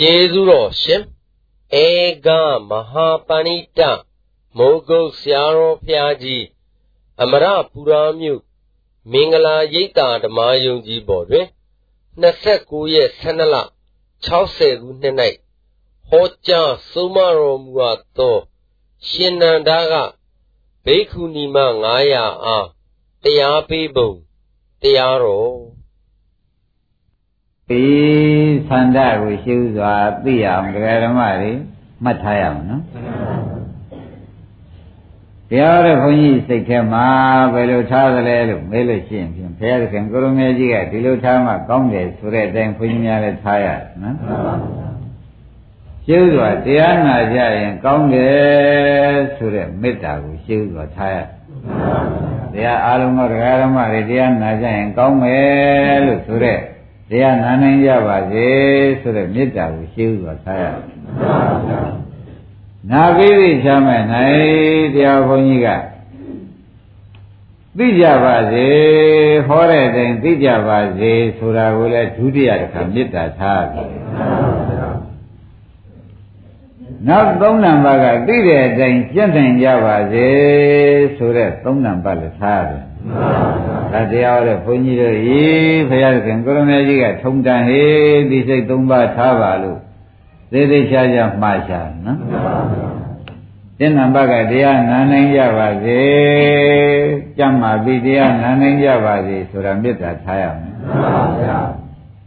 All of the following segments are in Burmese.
ကျေးဇူးတော်ရှင်ဧကမဟာပဏိတမိုးကုတ်ဆရာတော်ဖျားကြီးအမရပူရာမြို့မင်္ဂလာရိပ်သာဓမ္မယုံကြီးပေါ်တွင်29ရက်12လ60ခုနှစ်၌ဟောကြားဆုံးမတော်မူအပ်သောရှင်နန္ဒာကဘိက္ခုနီမ900အားတရားပေးပုံတရားတော် ဒီသန္တာကိုရှုစွာသိအောင်ဒကာဓမ္မတွေမှတ်ထားရအောင်နော်တရားတဲ့ဘုန်းကြီးစိတ်ထဲမှာဘယ်လိုထားသလဲလို့မေးလို့ရှိရင်ဖြင့်ဘုရားသခင်ကိုရမေကြီးကဒီလိုထားမှကောင်းတယ်ဆိုတဲ့အတိုင်းဘုန်းကြီးများလည်းထားရတယ်နော်ရှင်းစွာတရားနာကြရင်ကောင်းတယ်ဆိုတဲ့မေတ္တာကိုရှင်းစွာထားရတရားအားလုံးသောတရားဓမ္မတွေတရားနာကြရင်ကောင်းမယ်လို့ဆိုတဲ့ တရားနာနိုင်ကြပါစေဆိုတဲ့မေတ္တာကိုရှင်းစွာထားရနာပြီးပြီချမ်းမဲ့နိုင်တရားဘုန်းကြီးကသိကြပါစေဟောတဲ့အတိုင်းသိကြပါစေဆိုတာကိုလည်းဒုတိယတစ်ခါမေတ္တာထားတယ်နောက်သုံးနံပါတ်ကသိတဲ့အတိုင်းကျင့်နိုင်ကြပါစေဆိုတဲ့သုံးနံပါတ်လည်းထားတယ် ဒါတရားဟောတဲ့ဘုန်းကြီးတို့ဤဘုရားရှင်ကိုရမေကြီးကထုံတန်ဟေးဒီစိတ်သုံးပါးထားပါလို့သေးသေးချာချာမှားချာနော်တဲ့နံပါတ်ကတရားနာနိုင်ကြပါစေကြမ်းမာပြီးတရားနာနိုင်ကြပါစေဆိုတာမေတ္တာထားရမယ်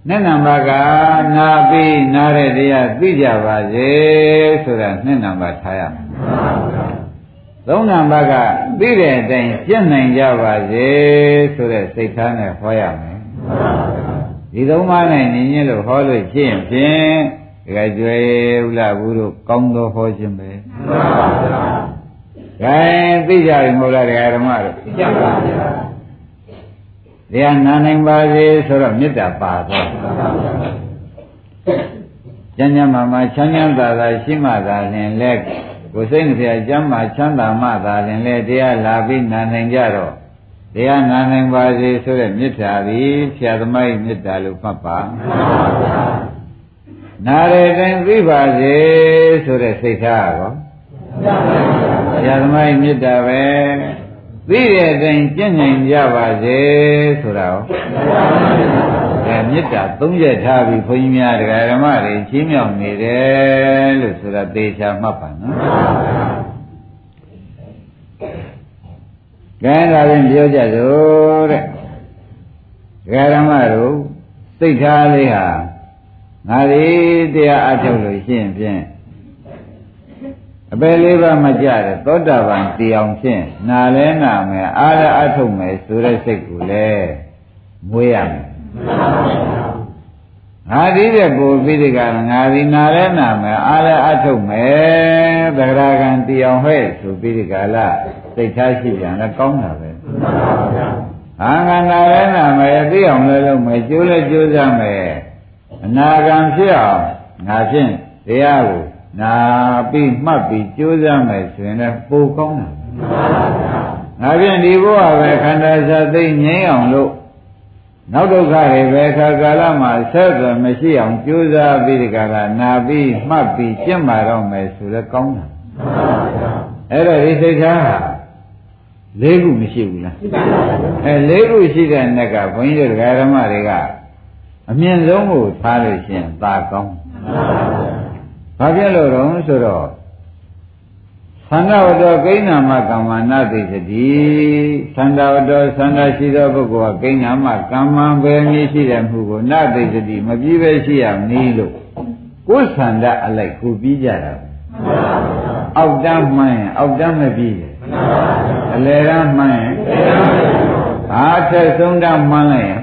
နှစ်နံပါတ်ကနာပြီးနာတဲ့တရားသိကြပါစေဆိုတာနှစ်နံပါတ်ထားရမယ် သုံးနံပါတ်ကသိတဲ့အတိုင်းကျင့်နိုင်ကြပါစေဆိုတဲ့စိတ်ထားနဲ့ဟောရမယ်ဒီသုံးပါးနဲ့ညီညွတ်လို့ဟောလို့ရှိရင်ဖြင့်ဒကာကျွေဥလာဘူးတို့ကောင်းသောဟောခြင်းပဲမှန်ပါဗျာ။ဒါသိကြပြီမဟုတ်လားဒကာဓမ္မတို့သိကြပါဗျာ။တရားနာနိုင်ပါစေဆိုတော့မေတ္တာပါသွား။ကျမ်းကျမ်းမာမာချမ်းချမ်းသာသာရှိမှသာလင်လဲကို စိတ်နှဖျားကျမ်းမာချမ်းသာမှသာလင်လဲတရားလာပြီးနာနိုင်ကြတော့တရားနာနိုင်ပါစေဆိုတဲ့မေတ္တာသည်ဖြာသမိုင်းမေတ္တာလို့မှတ်ပါမှန်ပါဗျာနာရတဲ့တိုင်းသိပါစေဆိုတဲ့စိတ်ထားရောဆရာသမားမေတ္တာပဲသိတဲ့အတိုင်းကျင့်နိုင်ကြပါစေဆိုတာရော အဲမေတ္တာသုံးချက်ထားပြီးဘုန်းကြီးများတရားဓမ္မတွေချင်းမြောက်နေတယ်လို့ဆိုတာသေချာမှတ်ပါနော်ကဲဒါဖြင့်ပြောကြစို့တဲ့ဒကာဓမ္မတို့စိတ်ထားလေးဟာငါဒီတရားအထုတ်လို့ရှိရင်ဖြင့်အပယ်လေးပါးမကြတဲ့သောတာပန်တရားဖြင့်နာလဲနာမယ်အားလည်းအထုတ်မယ်ဆိုတဲ့စိတ်ကိုလည်းမွေးရမယ် ငါဒီတဲ့ကိုပြီးဒီကငါဒီနာလဲနာမယ်အားလည်းအထုတ်မယ်သဂရကံတရားဟဲ့ဆိုပြီးဒီကလာစိတ်ထားရှိပြန်လည်းကောင်းတာပဲဟာငါနာလဲနာမယ်သိအောင်လည်းလုပ်မယ်ကြိုးလည်းကြိုးစားမယ်အနာဂံဖြစ်အောင်ငါဖြင့်တရားကိုနာပြီးမှတ်ပြီးကြိုးစားမယ်ဆိုရင်လည်းပိုကောင်းတာငါဖြင့်ဒီဘဝပဲခန္ဓာစာသိငြိမ်းအောင်လို့ နောက်ဒုက္ခတွေပဲခါကာလမှာဆက်သွယ်မရှိအောင်ကြိုးစားပြီးဒီကလာနာပြီးမှတ်ပြီးကျင့်မာတော့မယ်ဆိုလည်းကောင်းတာအဲ့တော့ဒီစိတ်ထားဟာလေးခုမရှိဘူးလားအဲလေးခုရှိတဲ့နက်ကဘုန်းကြီးတို့ဓမ္မတွေကအမြင့်ဆုံးကိုထားလို့ရှိရင်သာကောင်းဘာဖြစ်လို့တော့ဆိုတော့ သန္တာဝတ္တကိဏ္ဏမကမ္မနာတိသတိသန္တာဝတ္တသန္တာရှိသောပုဂ္ဂိုလ်ကကိဏ္ဏမကမ္မံပဲမည်ရှိတဲ့မှုကိုနာတိသတိမပြီးပဲရှိရမည်လို့ကိုယ်သန္တာအလိုက်ကိုပြီးကြတာအောက်တမ်းမှန်းရင်အောက်တမ်းမပြီးဘူးအလယ်တမ်းမှန်းရင်အားထက်ဆုံးတမ်းမှန်းလိုက်ရင်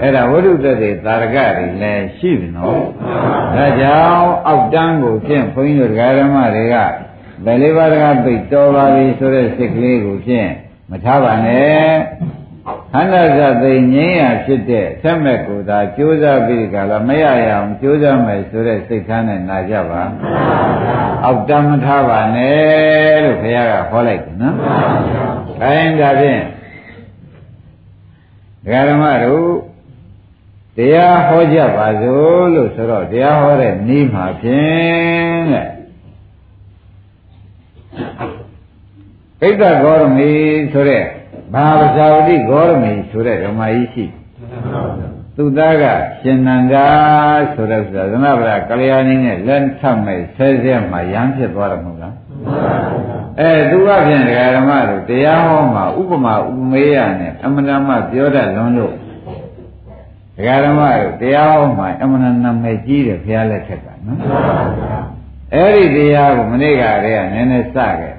အဲ့ဒါဝိရုဒ္ဓတွေသာရကတွေလည်းရှိပြီနော်ဒါကြောင့်အောက်တန်းကိုဖြင့်ဘုန်းကြီးတို့ဓမ္မတွေကဘယ်လေးပါးတကားပိတ်တော်ပါပြီဆိုတဲ့စိတ်ကလေးကိုဖြင့်မထားပါနဲ့ခန္ဓာသသိငြိမ်းရဖြစ်တဲ့ဆက်မဲ့ကိုသာကြိုးစားပြီးကြလားမရရအောင်ကြိုးစားမယ်ဆိုတဲ့စိတ်ထားနဲ့နာကြပါအောက်တမ်းမထားပါနဲ့လို့ဘုရားကဟောလိုက်တယ်နော်ခိုင်းဒါဖြင့်ဓမ္မတို့ တရားဟောကြပါစို့လို့ဆိုတော့တရားဟောတဲ့ဤမှာဖြင့်တဲ့ဣဒ္ဓဂေါရမီဆိုတဲ့ဘာဝဇာဝတိဂေါရမီဆိုတဲ့ဓမ္မကြီးရှိသူသားကရှင်နန္ဒာဆိုတဲ့ဥစ္စာသမဗရာကလျာဏီနဲ့လက်ထမဲ့ဆဲဆဲမှရမ်းဖြစ်သွားတယ်မဟုတ်လားအဲသူကဖြင့်ဒကာဓမ္မတို့တရားဟောမှာဥပမာဥပမေယနဲ့အမှန်တမ်းပြောတတ်လွန်းလို့ ဒကာဓမ္မတို့တရားဟောမှာအမှန်တမ်းနာမည်ကြီးတယ်ဘုရားလက်ထက်ကနော်အဲ့ဒီတရားကိုမနေ့ကတည်းကနည်းနည်းစခဲ့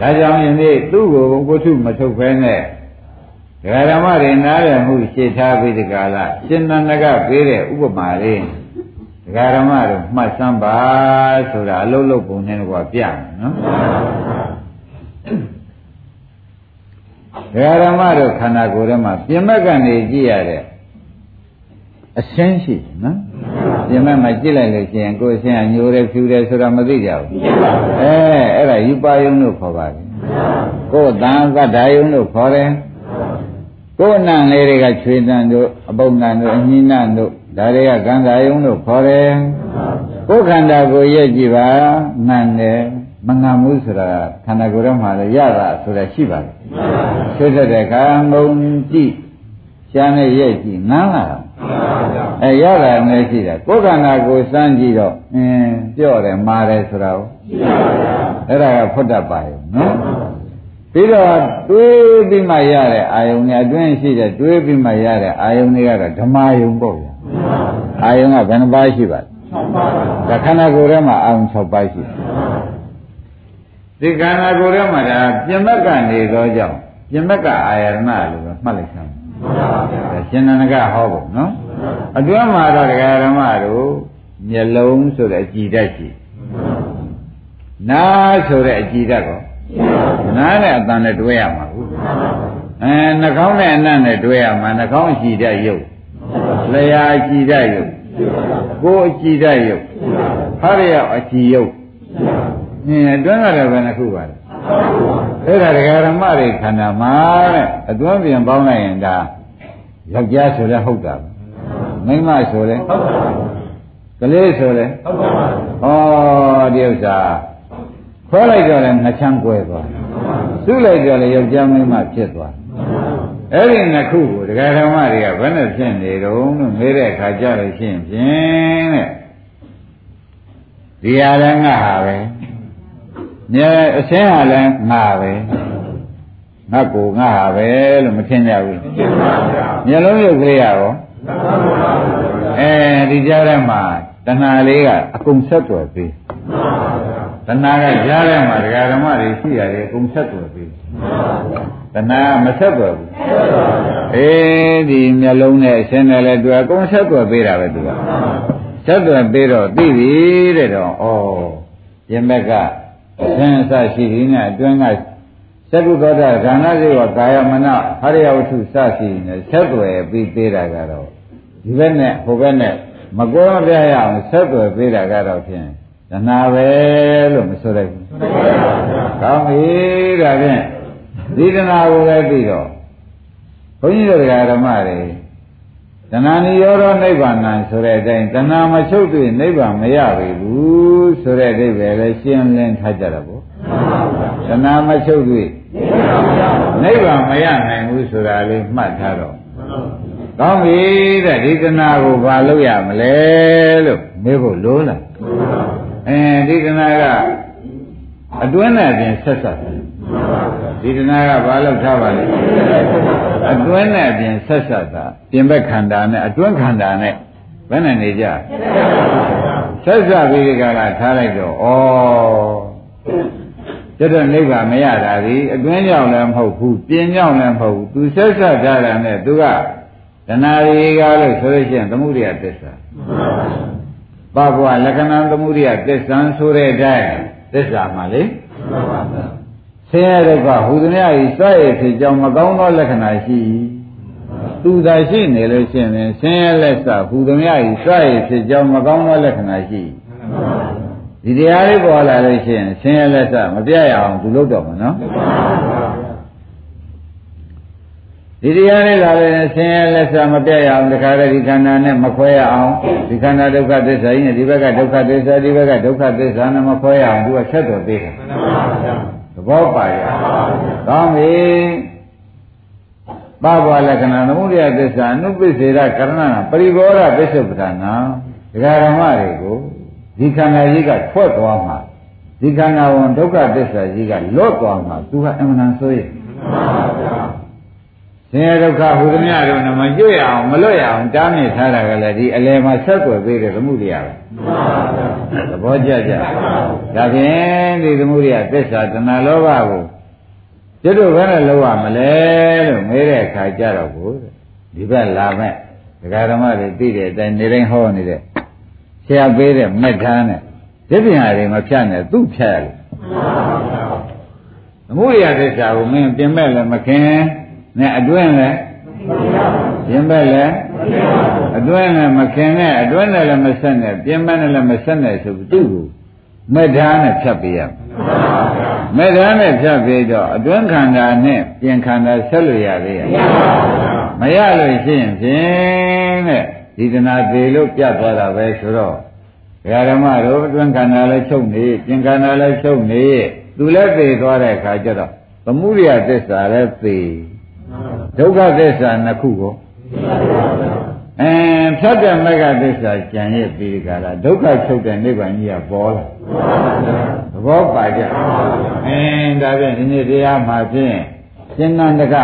ဒါကြောင့်ယနေ့သူ့ကိုဘုထုမထုတ်ဖဲနဲ့ဒကာဓမ္မတွေနားရမှုရှင်းထားပြီးဒီကလာရှင်နန္ဒကပေးတဲ့ဥပမာလေးဒကာဓမ္မတို့မှတ်စမ်းပါဆိုတာအလုံးလုံးပုံနဲ့ကွာပြမယ်နော်ဒကာဓမ္မတို့ခန္ဓာကိုယ်ထဲမှာပြင်မက်ကနေကြည့်ရတဲ့ အရှင်းရှိနော်ပြင်မက်မှာကြည့်လိုက်လို့ရှိရင်ကိုယ်ရှင်းကညိုတယ်ဖြူတယ်ဆိုတာမသိကြဘူးအဲအဲ့ဒါယူပါယုံလို့ခေါ်ပါတယ်ကိုယ်တန်သတ္တယုံလို့ခေါ်တယ်ကိုယ်နံလေးတွေကချွေတန်တို့အပုပ်နံတို့အညိနံတို့ဒါတွေကကံသာယုံလို့ခေါ်တယ်ကိုယ်ခန္ဓာကိုယ်ရဲ့ကြည့်ပါနံတယ်မငံမှုဆိုတာခန္ဓာကိုယ်ထဲမှာလည်းရတာဆိုတာရှိပါတယ်ဆွေးတဲ့အခါငုံကြည့်ရှားနဲ့ရဲ့ကြည့်နမ်းလာတာ အဲရတာလည်းရှိတယ်ကိုယ်ခန္ဓာကိုယ်စမ်းကြည့်တော့အင်းပြော့တယ်မာတယ်ဆိုတာကိုအဲ့ဒါကဖွတ်တတ်ပါရဲ့နော်ပြီးတော့တွေးပြီးမှရတဲ့အာယုန်နဲ့အတွင်းရှိတဲ့တွေးပြီးမှရတဲ့အာယုန်တွေကတော့ဓမ္မယုံပေါ့ဗျာအာယုန်ကဘယ်နှပါးရှိပါလဲဒါခန္ဓာကိုယ်ထဲမှာအာယုန်6ပါးရှိဒီခန္ဓာကိုယ်ထဲမှာဒါပြင်မက်ကနေသောကြောင့်ပြင်မက်ကအာယရဏလို့ပဲမှတ်လိုက်ဆမ်းဒါ ရှင်နန္ဒကဟောဖို့နော်အတွင်းမှာတော့ဒကာဓမ္မတို့မျက်လုံးဆိုတဲ့အကြည်ဓာတ်ရှိနားဆိုတဲ့အကြည်ဓာတ်ကောနားနဲ့အတန်နဲ့တွဲရမှာဟုတ်အဲနှာခေါင်းနဲ့အနံ့နဲ့တွဲရမှာနှာခေါင်းအကြည်ဓာတ်ရုပ်လျှာအကြည်ဓာတ်ရုပ်ကိုယ်အကြည်ဓာတ်ရုပ်ဖရရောက်အကြည်ရုပ်အင်းအတွင်းကလည်းဘယ်နှခုပါလဲအဲ့ဒါဒကာဓမ္မတွေခန္ဓာမှာတဲ့အတွင်းပြင်ပေါင်းလိုက်ရင်ဒါ ယောက်ျားဆိုလဲဟုတ်တာမိန်းမဆိုလဲဟုတ်ပါဘူးကလေးဆိုလဲဟုတ်ပါဘူးဩဒီဥစ္စာခေါ်လိုက်တော့လည်းနှချမ်းကွဲသွားစုလိုက်တော့လည်းယောက်ျားမိန်းမဖြစ်သွားအဲ့ဒီနှစ်ခုကိုဒကာဓမ္မတွေကဘယ်နဲ့ဖြစ်နေတုံးလို့မေးတဲ့အခါကျလို့ရှိရင်ဖြင့်တဲ့ဒီဟာလည်းငါဟာပဲမြဲအစင်းဟာလည်းငါပဲ ငါကိုငါဟာပဲလို့မထင်ကြဘူးမျက်လုံးရုပ်ကလေးရောအဲဒီကြားထဲမှာတဏှာလေးကအကုန်ဆက်သွယ်ပြီးတဏှာကကြားထဲမှာဒကာဓမ္မတွေရှိရတယ်အကုန်ဆက်သွယ်ပြီးတဏှာမဆက်သွယ်ဘူးအေးဒီမျက်လုံးနဲ့အစင်းနဲ့လည်းတွေ့အကုန်ဆက်သွယ်ပေးတာပဲသူကဆက်သွယ်ပေးတော့သိပြီတဲ့တော့ဩရင်ဘက်ကအစင်းအစရှိဒီနဲ့အတွင်းက သက္ကုသောတာဇာနာစေဝကာယမနဟရိယဝတ္ထုစရှိနေဆက်သွယ်ပြီးသေးတာကတော့ဒီဘက်နဲ့ဟိုဘက်နဲ့မကွဲမပြရအောင်ဆက်သွယ်ပေးတာကတော့ဖြင့်တဏှာပဲလို့မဆိုလိုက်ဘူး။ကောင်းပြီဒါဖြင့်ဒီတဏှာကိုလည်းပြီးတော့ဘုန်းကြီးတို့ဓမ္မတွေတဏှာနိရောဓနိဗ္ဗာန်ဆိုတဲ့အတိုင်းတဏှာမချုပ်တွေ့နိဗ္ဗာန်မရပြီဘူးဆိုတဲ့အဓိပ္ပာယ်လည်းရှင်းလင်းထားကြတာပေါ့။ တဏှာမချုပ်တွေ့နိဗ္ဗာန်မရနိုင်ဘူးဆိုတာလေးမှတ်ထားတော့ကောင်းပြီတဲ့ဒီတဏှာကိုဘာလုပ်ရမလဲလို့မေးဖို့လိုလားအဲဒီတဏှာကအတွင်းနဲ့ပြင်ဆက်ဆက်တယ်ဒီတဏှာကဘာလုပ်ထားပါလဲအတွင်းနဲ့ပြင်ဆက်ဆက်တာပြင်ဘက်ခန္ဓာနဲ့အတွင်းခန္ဓာနဲ့ဘယ်နဲ့နေကြဆက်ဆက်ပြီးဒီကလာထားလိုက်တော့ဩ ကျွတ်နိဗ္ဗာန်မရတာဒီအတွင်းကြောင့်လည်းမဟုတ်ဘူးပြင်ကြောင့်လည်းမဟုတ်ဘူးသူဆက်ဆက်ထားတာနဲ့သူကတဏှာတွေကလို့ဆိုလို့ရှိရင်သမှုရိယသစ္စာပဘဝလက္ခဏာသမှုရိယသစ္စာဆိုတဲ့အတိုင်းသစ္စာမှလေဆင်းရဲဒုက္ခဟူသည်များဤစရဲ့ဖြစ်ကြောင်းမကောင်းသောလက္ခဏာရှိသူသာရှိနေလို့ရှိရင်ဆင်းရဲလက်စဟူသည်များဤစရဲ့ဖြစ်ကြောင်းမကောင်းသောလက္ခဏာရှိ ဒီတရားလေးပေါ်လာလို့ရှိရင်ဆင်းရဲလက်စမပြတ်ရအောင်သူလုပ်တော့မှာနော်ဒဒီတရားလေးလာတယ်ဆင်းရဲလက်စားမပြတ်ရအောင်တခါတည်းဒီခန္ဓာနဲ့မခွဲရအောင်ဒီခန္ဓာဒုက္ခသစ္စာကြီးနဲ့ဒီဘက်ကဒုက္ခသစ္စာဒီဘက်ကဒုက္ခသစ္စာနဲ့မခွဲရအောင်သူကဆက်တော်သေးတယ်သဘောပါရဲ့ကောင်းပြီပဘဝလက္ခဏာသမုဒယသစ္စာအနုပ္ပိစေရကရဏနာပရိဘောဓပစ္စုပ္ပဒါနာဒကာဓမ္မတွေကို ဒီခန္ဓာကြီးကထွက်သွားမှာဒီခန္ဓာဝန်ဒုက္ခသစ္စာကြီးကလွတ်သွားမှာသူကအမှန်တန်ဆိုရင်ဆင်းရဲဒုက္ခဟူသမျှတို့နဲ့မကျွတ်ရအောင်မလွတ်ရအောင်တားမြစ်ထားတာကလည်းဒီအလယ်မှာဆက်ွယ်ပေးတဲ့သမှုတရားပဲသဘောကျကြဒါဖြင့်ဒီသမှုတရားသစ္စာတဏှာလောဘကိုကျွတ်တို့ဘယ်နဲ့လောက်ရမလဲလို့မေးတဲ့အခါကျတော့ကိုဒီဘက်လာမဲ့ဒကာဓမ္မတွေသိတဲ့အတိုင်းနေတိုင်းဟောနေတဲ့ ဆရာပေးတဲ့မက်ထားနဲ့ဒီပြန်ရည်မဖြတ်နဲ့သူ့ဖြတ်ရတယ်သမှုရိယသစ္စာကိုမင်းပြင်မဲ့လည်းမခင်နဲ့အတွင်းလည်းပြင်မဲ့လည်းအတွင်းလည်းမခင်နဲ့အတွင်းလည်းမဆက်နဲ့ပြင်မဲ့လည်းမဆက်နဲ့ဆိုသူ့ကိုမေတ္တာနဲ့ဖြတ်ပေးရမေတ္တာနဲ့ဖြတ်ပေးတော့အတွင်းခန္ဓာနဲ့ပြင်ခန္ဓာဆက်လို့ရသေးရဲ့မရလို့ရှိရင်ဖြင့်တဲ့ ဒီတနာသေးလို့ပြတ်သွားတာပဲဆိုတော့ဓမ္မတို့အတွင်းခန္ဓာလည်းချုပ်နေပြင်ခန္ဓာလည်းချုပ်နေသူလည်းသေသွားတဲ့အခါကျတော့သမှုရိယသစ္စာလည်းသေဒုက္ခသစ္စာနှစ်ခုကိုအဲဖြတ်တဲ့မဂ္ဂသစ္စာကြံရဲ့ပြီးကြလားဒုက္ခချုပ်တဲ့နိဗ္ဗာန်ကြီးကပေါ်လာသဘောပါကြအင်းဒါဖြင့်ဒီနေ့တရားမှာဖြင့်ရှင်နန္ဒက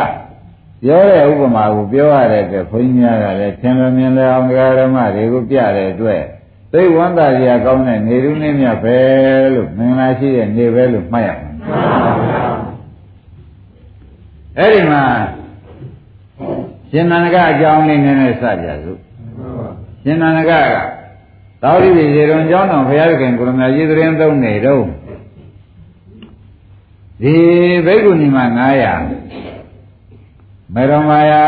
ပြောတဲ့ဥပမာကိုပြောရတဲ့အတွက်ခွင်းများကလည်းသင်္မမြင်လဲအောင်ဓမ္မတွေကိုပြတဲ့အတွက်သိဝန္တာကြီးကောင်းတဲ့နေရုံးနေမြတ်ပဲလို့မင်္ဂလာရှိတဲ့နေပဲလို့မှတ်ရမှာအဲ့ဒီမှာရှင်နန္ဒကအကြောင်းလေးနည်းနည်းစကြစို့ရှင်နန္ဒကကသောတိပိရေရုံကျောင်းတော်ဘုရားခင်ကိုရမကြီးသတင်းသုံးနေတော့ဒီဘိက္ခုနီမ900 မေရမယာ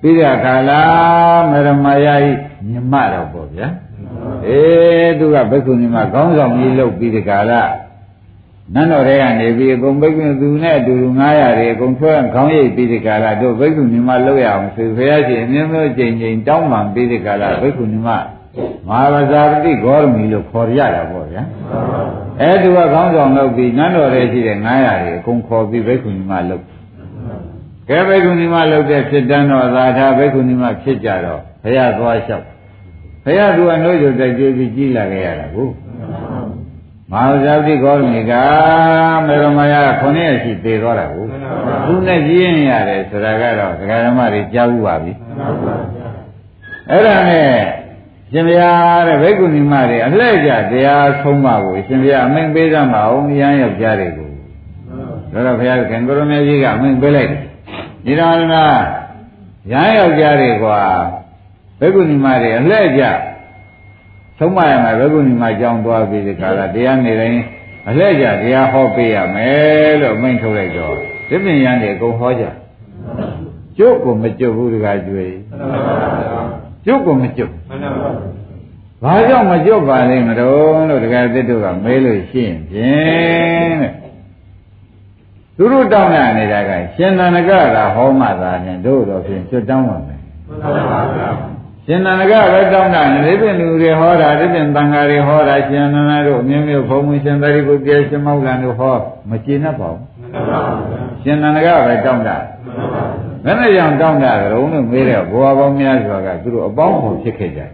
ပြီးတဲ့အခါလာမေရမယာဤမြမတော့ပေါ့ဗျာအေးသူကဘိက္ခုနီမခေါင်းဆောင်ကြီးလုပ်ပြီးဒီကာလနန်းတော်ထဲကနေပြီးအကုန်ဘိက္ခုသူနဲ့အတူတူ900တွေအကုန်ထွက်ခေါင်းရိပ်ပြီးဒီကာလတို့ဘိက္ခုနီမလောက်ရအောင်ဆိုဘုရားရှင်အမျိုးမျိုးကြိမ်ကြိမ်တောင်းပန်ပြီးဒီကာလဘိက္ခုနီမမဟာဗဇာတိဂေါရမီလို့ခေါ်ရတာပေါ့ဗျာအဲသူကခေါင်းဆောင်လုပ်ပြီးနန်းတော်ထဲရှိတဲ့900တွေအကုန်ခေါ်ပြီးဘိက္ခုနီမလုပ် ကဲဘိက္ခုနီမလုပ်တဲ့ဖြစ်တန်းတော့သာသာဘိက္ခုနီမဖြစ်ကြတော့ဘုရားသွားလျှောက်ဘုရားသူကနှုတ်ကြတိုက်ကြပြီးကြီးလာခဲ့ရတာကိုမဟာဇာတိဂေါရမီကမေရမယခုနှစ်ရက်ရှိသေသွားတာကိုသူနဲ့ကြီးရင်ရတယ်ဆိုတာကတော့ဒကာဓမ္မတွေကြားဘူးပါပြီအဲ့ဒါနဲ့ရှင်ဗျာတဲ့ဘိက္ခုနီမတွေအလှည့်ကြတရားဆုံးမကိုရှင်ဗျာအမိန်ပေးသမှာအောင်ရမ်းယောက်ျားတွေကိုဒါတော့ဘုရားခင်ကိုရမေကြီးကအမိန်ပေးလိုက်တယ် ဒီတော်နာရမ်းယောက်ျားတွေကွာဘိက္ခုနီမတွေအလှည့်ကြဆုံးမရမယ်ဘိက္ခုနီမကြောင်းသွားပြီးဒီကလာတရားနေတိုင်းအလှည့်ကြတရားဟောပေးရမယ်လို့အမိန်ထုတ်လိုက်တော့ဒီပင်ရန်တွေအကုန်ဟောကြကျုပ်ကိုမကျုပ်ဘူးတကားကျွေးကျုပ်ကိုမကျုပ်ဘာကြောင့်မကြွပါလိမ့်မတော်လို့တကယ်သစ်တို့ကမေးလို့ရှိရင်ဖြင့်တဲ့ သူတို့တောင်းရနေတာကရှင်သန္နကကဟောမှသာနဲ့တို့တော့ဖြင့်ကျွတ်တောင်းပါမယ်ရှင်သန္နကပဲတောင်းတာနေပြင်လူတွေဟောတာဒီပြင်တန်ဃာတွေဟောတာရှင်နန္ဒတို့အမျိုးမျိုးဘုံမရှင်သတိပုတ္တရာရှင်မောက္ကလန်တို့ဟောမကျေနပ်ပါဘူးရှင်သန္နကပဲတောင်းတာဘယ်နဲ့ကြောင့်တောင်းတာကြုံလို့မေးတဲ့ဘဝပေါင်းများစွာကသူတို့အပေါင်းဖော်ဖြစ်ခဲ့ကြတယ်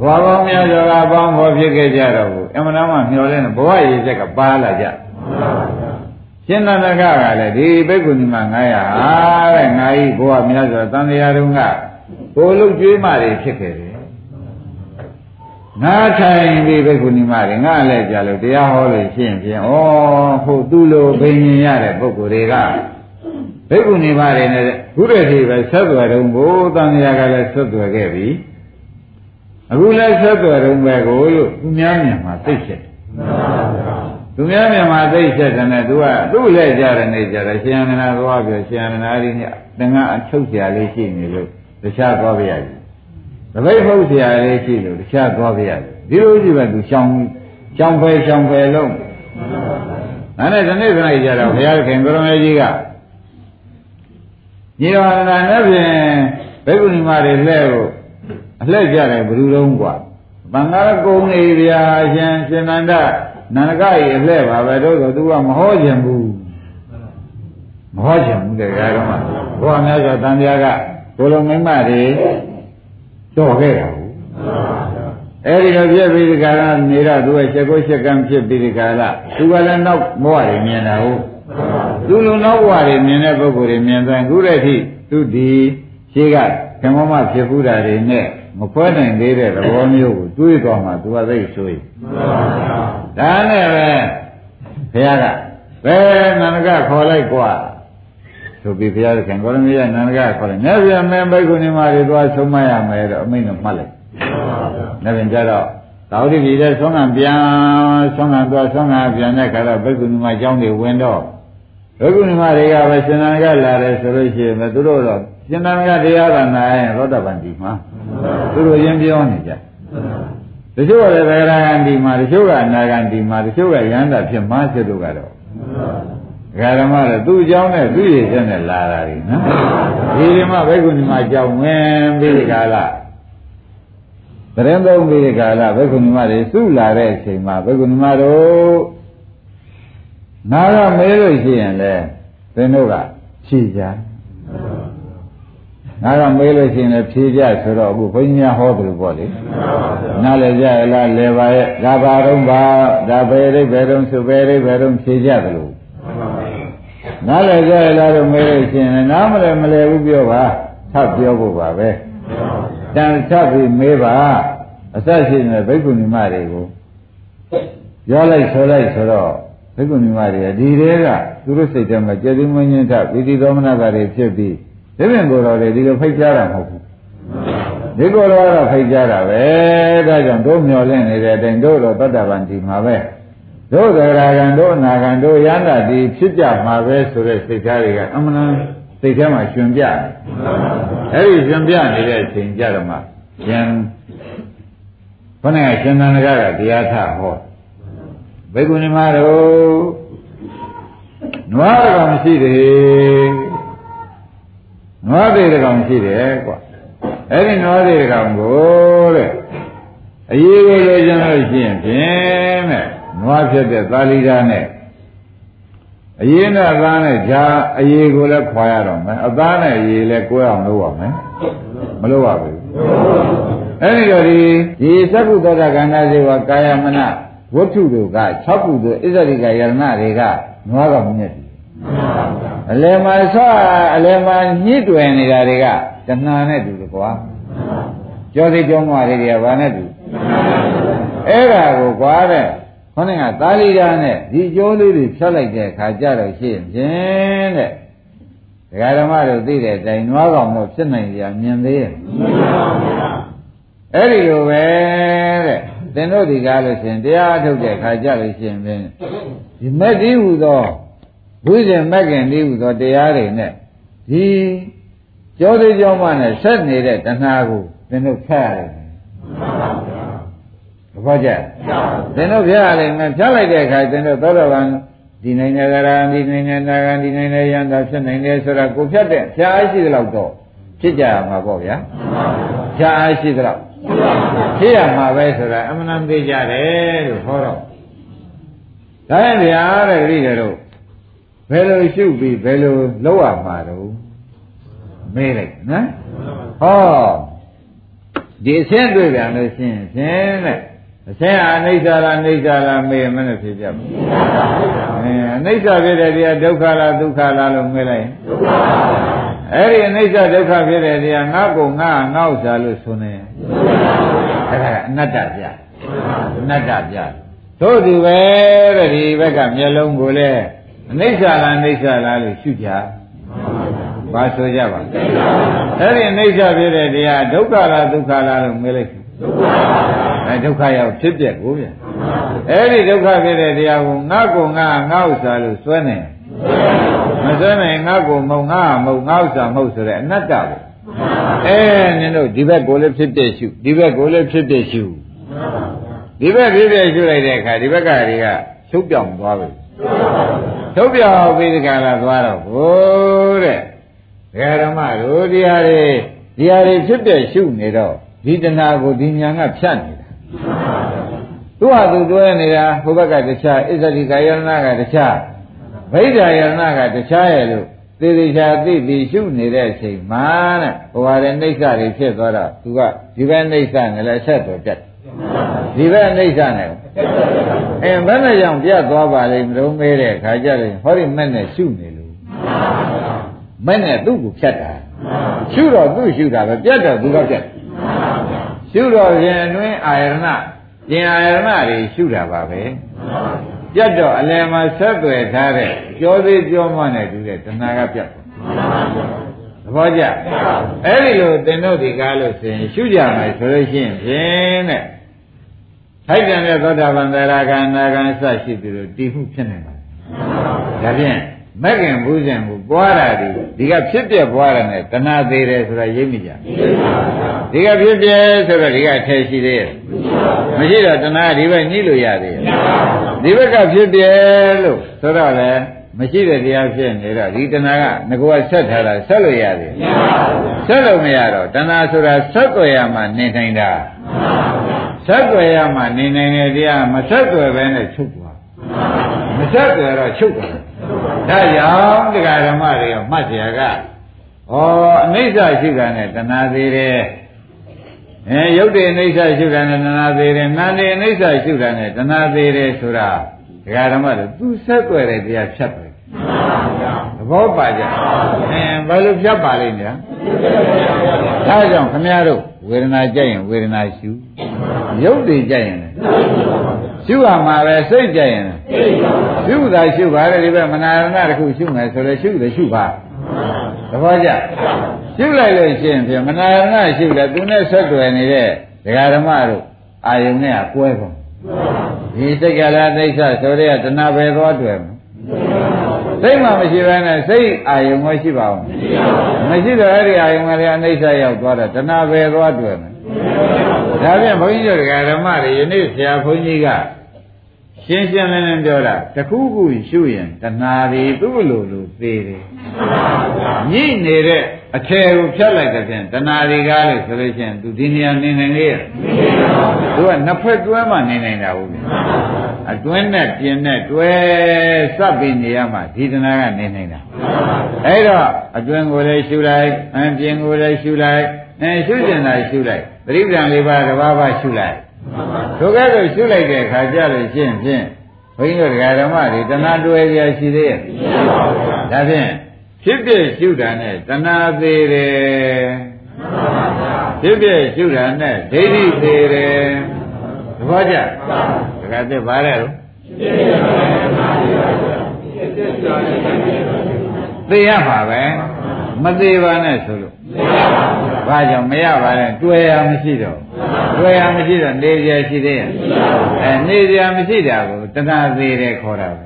ဘဝပေါင်းများစွာကအပေါင်းဖော်ဖြစ်ခဲ့ကြတော့ဘူးအမှန်တမ်းမှမျောလဲဘဝရည်ချက်ကပါလာကြ ရှင်နန္ဒကကလည်းဒီဘိက္ခုနီမ900ဟာတဲ့ငါဤဘဝများစွာတန်တရားတုန်းကကိုလုတ်ကျွေးမှတွေဖြစ်ခဲ့တယ်ငါထိုင်ပြီးဘိက္ခုနီမတွေငါလည်းကြလို့တရားဟောလို့ရှင်းဖြင့်ဩဟုတ်သူ့လိုဘိညာရတဲ့ပုဂ္ဂိုလ်တွေကဘိက္ခုနီမတွေနဲ့ဘုရားကြီးပဲဆက်သွယ်တော့ဘိုးတန်တရားကလည်းဆက်သွယ်ခဲ့ပြီအခုလည်းဆက်သွယ်တော့ပဲကိုလို့သူများမြင်မှာသိချက် သူများမြင်မှာသိချက်တယ်နဲ့သူကသူ့လက်ကြတဲ့နေကြတယ်ရှင်အနန္ဒသွားပြောရှင်အနန္ဒရီနဲ့တန်ခါအချုပ်เสียလေးရှိနေလို့တခြားသွားပြရည်တပိတ်ဖုတ်เสียလေးရှိလို့တခြားသွားပြရည်ဒီလိုကြည့်ပဲသူရှောင်းရှောင်းဖယ်ရှောင်းဖယ်လုံးဒါနဲ့ဒီနေ့ခဏကြတော့ဘုရားခင်ကိုရမေကြီးက ညီတော်ရဏနဲ့ဖြင့်ဘိက္ခုနီမတွေလှဲ့ကိုအလှဲ့ကြတယ်ဘယ်လိုလုံးกว่าဘင်္ဂါကုံနေဗျာရှင်ရှင်နန္ဒ နန္ဒကကြီးအလှဲ့ပါပဲတို့ဆိုသူကမဟောခြင်းဘူးမဟောခြင်းဘူးတရားတော်မှာဘုရားများစွာတန်တရားကကိုလိုမိမတွေတော့ခဲ့တာဘူးအဲ့ဒီတော့ပြည့်ပြီးဒီကရနေတော့သူကချက်ကိုချက်ကံဖြစ်ပြီးဒီကရသူကလည်းနောက်ဘဝတွေမြင်တာဟုတ်သူလုံနောက်ဘဝတွေမြင်တဲ့ပုဂ္ဂိုလ်တွေမြင်တဲ့ခုတည်းထိသူဒီရှိကဓမ္မမဖြစ်ဘူးတာတွေနဲ့မခွဲနိုင်သေးတဲ့သဘောမျိုးကိုတွေးသွားမှသူကသိဆိုရင် ဒါနဲ့ပဲဘုရားကဘယ်နန္ဒကခေါ်လိုက်กว่าဆိုပြီးဘုရားခင်ကောရမီးရနန္ဒကခေါ်လိုက်။နေပြန်မင်းဘိက္ခုနီမတွေသွားဆုံးမရမယ်တော့အမိန့်တော့မှတ်လိုက်။နေပြန်ကြတော့သာဝတိပြည်တဲ့ဆုံးခံပြန်ဆုံးခံသွားဆုံးခံပြန်တဲ့ခါတော့ဘိက္ခုနီမအကြောင်းတွေဝင်တော့ဘိက္ခုနီမတွေကပဲရှင်နန္ဒကလာတယ်ဆိုလို့ရှိရင်သူတို့တော့ရှင်နန္ဒကတရားကနာရင်သောတပန်ဒီမှာသူတို့ရင်းပြောနေကြ တချို့ကလည်းဗေဒဂန္ဒီမှာတချို့ကအနာဂန္ဒီမှာတချို့ကယန္တာဖြစ်မှဖြစ်တို့ကတော့ဂရမလည်းသူ့အကြောင်းနဲ့သူ့ရည်ချက်နဲ့လာတာလေနော်ဒီဒီမှာဘိက္ခုနီမအကြောင်းဝင်ပြီးဒီကာလတရင်သုံးပြီးဒီကာလဘိက္ခုနီမတွေစုလာတဲ့အချိန်မှာဘိက္ခုနီမတို့နာရမေးလို့ရှိရင်လေသင်တို့ကဖြေကြ ငါကမေးလို့ရှိရင်လည်းဖြေကြဆိုတော့အခုဘုန်းကြီးများဟောတယ်လို့ပေါ့လေနားလည်ကြရလားလဲပါရဲ့ဒါပါတော့ပါဒါဘယ်ရိပ်ဘယ်တော့ဆိုဘယ်ရိပ်ဘယ်တော့ဖြေကြတယ်လို့နားလည်ကြရလားတော့မေးလို့ရှိရင်နားမလဲမလဲဘူးပြောပါထပ်ပြောဖို့ပါပဲတန်ထပ်ပြီးမေးပါအစရှိနေဘိက္ခုနီမတွေကိုပြောလိုက်ဆိုလိုက်ဆိုတော့ဘိက္ခုနီမတွေကဒီတွေကသူတို့စိတ်ထဲမှာကျေသိမွင်းချင်းထဝိသီသောမနတာတွေဖြစ်ပြီး ဒီပြင်ကိုယ်တော်တွေဒီလိုဖိတ်ကြားတာမဟုတ်ဘူးဒီကိုယ်တော်ကတော့ဖိတ်ကြားတာပဲဒါကြောင့်တို့မျောလင့်နေတဲ့အတိုင်းတို့တော့တတ္တဗံဒီမှာပဲတို့သရဂံတို့အနာဂံတို့ယန္တာဒီဖြစ်ကြမှာပဲဆိုတဲ့စိတ်ထားတွေကအမှန်တန်စိတ်ထဲမှာရှင်ပြတယ်အဲဒီရှင်ပြနေတဲ့အချိန်ကြတော့မှယံခொနဲ့ရှင်သန္တကကတရားထဟောဘိက္ခုနီမတို့နွားတော်မရှိသေး နွားသေးတကောင်ရှိတယ်ကွာအဲ့ဒီနွားသေးတကောင်ကိုတဲ့အရေးကိုလိုချင်လို့ရှိရင်ဖြင့်တဲ့နွားဖြစ်တဲ့သာလီဓာနဲ့အရေးနဲ့အသားနဲ့ဂျာအရေးကိုလည်းခွာရတော့မယ်အသားနဲ့အရေးလည်းကိုယ်အောင်လုပ်ရမယ်မလုပ်ရဘူးအဲ့ဒီတော့ဒီဒီသက္ကုသောတာကန္နာဇေဝကာယမနဝတ္ထုတို့က6ခုသို့ဣဇရိကယရဏတွေကနွားကောင်မြတ် အလယ်မှာဆောအလယ်မှာညှိတွယ်နေတာတွေကတဏှာနဲ့တူတယ်ကွာကြောသိကြောင်းမတွေကဘာနဲ့တူအဲ့ဒါကိုကွာတဲ့ခေါင်းကသာလီဓာနဲ့ဒီကြောလေးတွေဖြတ်လိုက်တဲ့အခါကျတော့ရှိရင်ဖြင့်တဲ့ဒကာဓမ္မတို့သိတဲ့အတိုင်းနွားကောင်တော့ဖြစ်နိုင်ကြမြင်သေးရဲ့အဲ့ဒီလိုပဲတဲ့သင်တို့ဒီကားလို့ရှင်တရားထုတ်တဲ့အခါကျလို့ရှိရင်ဖြင့်ဒီမက်ဒီဟူသော ဝိဇ္ဇင်မက္ခင်လေးဟူသောတရားတွေနဲ့ဒီကြောသေးကြောမှနဲ့ဆက်နေတဲ့တဏှာကိုသင်တို့ဖျက်ရတယ်သဘောကျသင်တို့ဖျက်ရလိမ့်မယ်ဖျက်လိုက်တဲ့အခါသင်တို့သောတော်ကံဒီနိုင်နေကြရာဒီနိုင်နေနာဂံဒီနိုင်နေရန်တာဖြစ်နိုင်တယ်ဆိုတာကိုဖြတ်တဲ့ဖျက်အားရှိသလောက်တော့ဖြစ်ကြရမှာပေါ့ဗျာဖျက်အားရှိသလောက်ဖြစ်ရမှာပဲဆိုတာအမှန်တန်သိကြတယ်လို့ဟောတော့ဒါရင်ဗျာတဲ့ဂရိတွေတို့ ဘယ်လိုရှုပြီးဘယ်လိုလုပ်ရမှာတော့မေးလိုက်နော်ဟောဒီအဆင်းတွေ့ပြန်လို့ရှင်းဖြင်းတဲ့အဆင်းအနိစ္စလားအိဋ္ဌလားမေးမနဲ့ဖြစ်ကြဘူးအဲအနိစ္စဖြစ်တဲ့တရားဒုက္ခလားဒုက္ခလားလို့မေးလိုက်ဒုက္ခပါအဲ့ဒီအနိစ္စဒုက္ခဖြစ်တဲ့တရားငါ့ကိုငါငါ့ဥစ္စာလို့ဆိုနေအဲ့ဒါကအနတ္တပြအနတ္တပြတို့ဒီပဲတဲ့ဒီဘက်ကမျက်လုံးကိုလည်း အနိစ္စလားအိဋ္ဌလားလို့ရှုကြဘာဆိုကြပါအဲ့ဒီအိဋ္ဌဖြစ်တဲ့တရားဒုက္ခလားဒုက္ခလားလို့မေးလိုက်ဒုက္ခအဲဒုက္ခရောက်ဖြစ်ပြက်ကိုဗျအဲ့ဒီဒုက္ခဖြစ်တဲ့တရားကိုငါ့ကိုငါငါ့ဥစ္စာလို့စွဲနေမစွဲနိုင်ငါ့ကိုမုံငါမုံငါ့ဥစ္စာမဟုတ်ဆိုတဲ့အနတ္တပဲအဲနင်တို့ဒီဘက်ကိုလည်းဖြစ်ပြက်ရှုဒီဘက်ကိုလည်းဖြစ်ပြက်ရှုဒီဘက်ဖြစ်ပြက်ရှုလိုက်တဲ့အခါဒီဘက်ကတွေကချုပ်ပြောင်သွားပြီ ထုတ်ပြောပြီးဒီကလာသွားတော့ဘိုးတဲ့ဒကာဓမ္မတို့တရားတွေတရားတွေဖြစ်ပြရှုနေတော့ဒီတဏှာကိုဒီညာကဖြတ်နေတာသူ့ဟာသူတွဲနေတာဟိုဘက်ကတခြားအစ္ဆတိကာယရဏကတခြားဗိဓာယရဏကတခြားရဲ့လို့သေသေးချာသိသိရှုနေတဲ့အချိန်မှာတဲ့ဟိုဟာတဲ့နှိစ္စတွေဖြစ်သွားတော့သူကဒီဘက်နှိစ္စနဲ့လည်းဆက်တော်ပြတ် ဒီဘက်နှိစ္စနဲ့အဲဘယ်နဲ့ကြောင့်ပြတ်သွားပါလိမ့်မလို့မေးတဲ့ခါကြတယ်ဟောဒီမဲ့နဲ့ရှုနေလို့မဲ့နဲ့သူ့ကိုဖြတ်တာရှုတော့သူ့ရှုတာပဲပြတ်တော့သူကပြတ်ရှုတော့ရင်အတွင်းအာယရဏကျင်အာယရဏတွေရှုတာပါပဲပြတ်တော့အလယ်မှာဆက်သွယ်ထားတဲ့ကြောသေးကြောမနဲ့တူတဲ့တဏှာကပြတ်သဘောကျအဲ့ဒီလိုသင်တို့ဒီကားလို့ဆိုရင်ရှုကြမယ်ဆိုလို့ရှိရင်ဖြင့်တဲ့ ထိုက်တန်တဲ့သောတာပန်သရဂံနာဂံစရှိသူတို့တည်မှုဖြစ်နေပါဒါဖြင့်မက္ခင်ဘူးဇင်ကိုပွားတာဒီဒီကဖြစ်ပြပွားတာနဲ့တဏှာသေးတယ်ဆိုတာရိပ်မိကြဒီကဖြစ်ပြဆိုတော့ဒီကထဲရှိသေးရဲ့မရှိတော့တဏှာဒီဘက်ညှိလို့ရသေးရဲ့ဒီဘက်ကဖြစ်ပြလို့ဆိုတော့လေမရှိတဲ့တရားဖြစ်နေတော့ဒီတဏှာကငကောကဆက်ထားတာဆက်လို့ရသေးရဲ့ဆက်လို့မရတော့တဏှာဆိုတာဆက်ွယ်ရမှနေနိုင်တာ ဆက်ွယ်ရမှနေနိုင်တယ်တရားမဆက်ွယ်ပဲနဲ့ချုပ်သွားမဆက်ွယ်တော့ချုပ်သွားဒါကြောင့်တရားဓမ္မတွေကမှတ်ကြရကဩအနိစ္စရှိတာနဲ့တဏှာသေးတယ်အဲရုပ်တည်အိဋ္ဌရှုတာနဲ့တဏှာသေးတယ်နာမ်တည်အိဋ္ဌရှုတာနဲ့တဏှာသေးတယ်ဆိုတာဒကာဓမ္မတို့သူဆက်ွယ်တဲ့တရားဖြတ်တယ်သဘောပါကြအဲဘယ်လိုဖြတ်ပါလိမ့်များဒါကြောင့်ခမရတို့ ဝေဒနာကြိုက်ရင်ဝေဒနာရှုရုပ်တည်ကြိုက်ရင်ရှုရမှာပဲစိတ်ကြိုက်ရင်ရှုတာရှုပါလေဒီဘက်မနာရဏတစ်ခုရှုမယ်ဆိုလဲရှုတယ်ရှုပါသဘောကျရှုလိုက်လို့ရှိရင်ဖြင့်မနာရဏရှုတယ်သူနဲ့ဆက်တွယ်နေတဲ့ဒကာဓမ္မတို့အာယုန်နဲ့ကွဲကုန်ဒီစိတ်ကလည်းသိစ္စာဆိုတဲ့တဏှာပဲသွားတွေ့မယ် စိတ်မှမရှိဘဲနဲ့စိတ်အာယုံမရှိပါဘူးမရှိတော့အဲ့ဒီအာယုံကလည်းအနိစ္စရောက်သွားတာတဏှာပဲသွားတွေ့မယ်ဒါပြန်ဘုန်းကြီးတို့ဓမ္မတွေယနေ့ဆရာဘုန်းကြီးကရှင်းရှင်းလင်းလင်းပြောတာတခုခုရှုရင်တဏှာတွေသူ့လိုလိုသေးတယ်ညှိနေတဲ့အထယ်ကိုဖြတ်လိုက်တဲ့ဖြင့်တဏှာတွေကားလို့ဆိုလို့ရှိရင်သူဒီနေရာနေနိုင်လေသူကနှစ်ဖက်တွဲမှနေနိုင်တာဟုတ်ပြီ အတွင်းနဲ့ပြင်နဲ့တွဲစပ်ပြီးနေရမှဒီတဏှာကနေနိုင်တာအဲ့တော့အတွင်းကိုလည်းရှုလိုက်အပြင်ကိုလည်းရှုလိုက်အဲရှုကျင်တာရှုလိုက်ပရိပ္ပံလေးပါးတစ်ပါးပါရှုလိုက်တို့ကဲတော့ရှုလိုက်တဲ့အခါကျလို့ရှင်းဖြင့်ဘုန်းကြီးတို့ဓမ္မတွေတဏှာတွဲကြရှိသေးရဲ့ဒါဖြင့်ဖြစ်ဖြစ်ရှုတာနဲ့တဏှာသေးတယ်ဖြစ်ဖြစ်ရှုတာနဲ့ဒိဋ္ဌိသေးတယ် သဘောကျဒါကတည်းကဗါရဲလို့သိရပါပဲမသေးပါနဲ့ဆိုလို့ဘာကြောင့်မရပါနဲ့တွေ့ရမရှိတော့တွေ့ရမရှိတော့နေရရှိသေးရဲ့အဲနေရမရှိတာကိုတဏှာသေးတယ်ခေါ်တာပဲ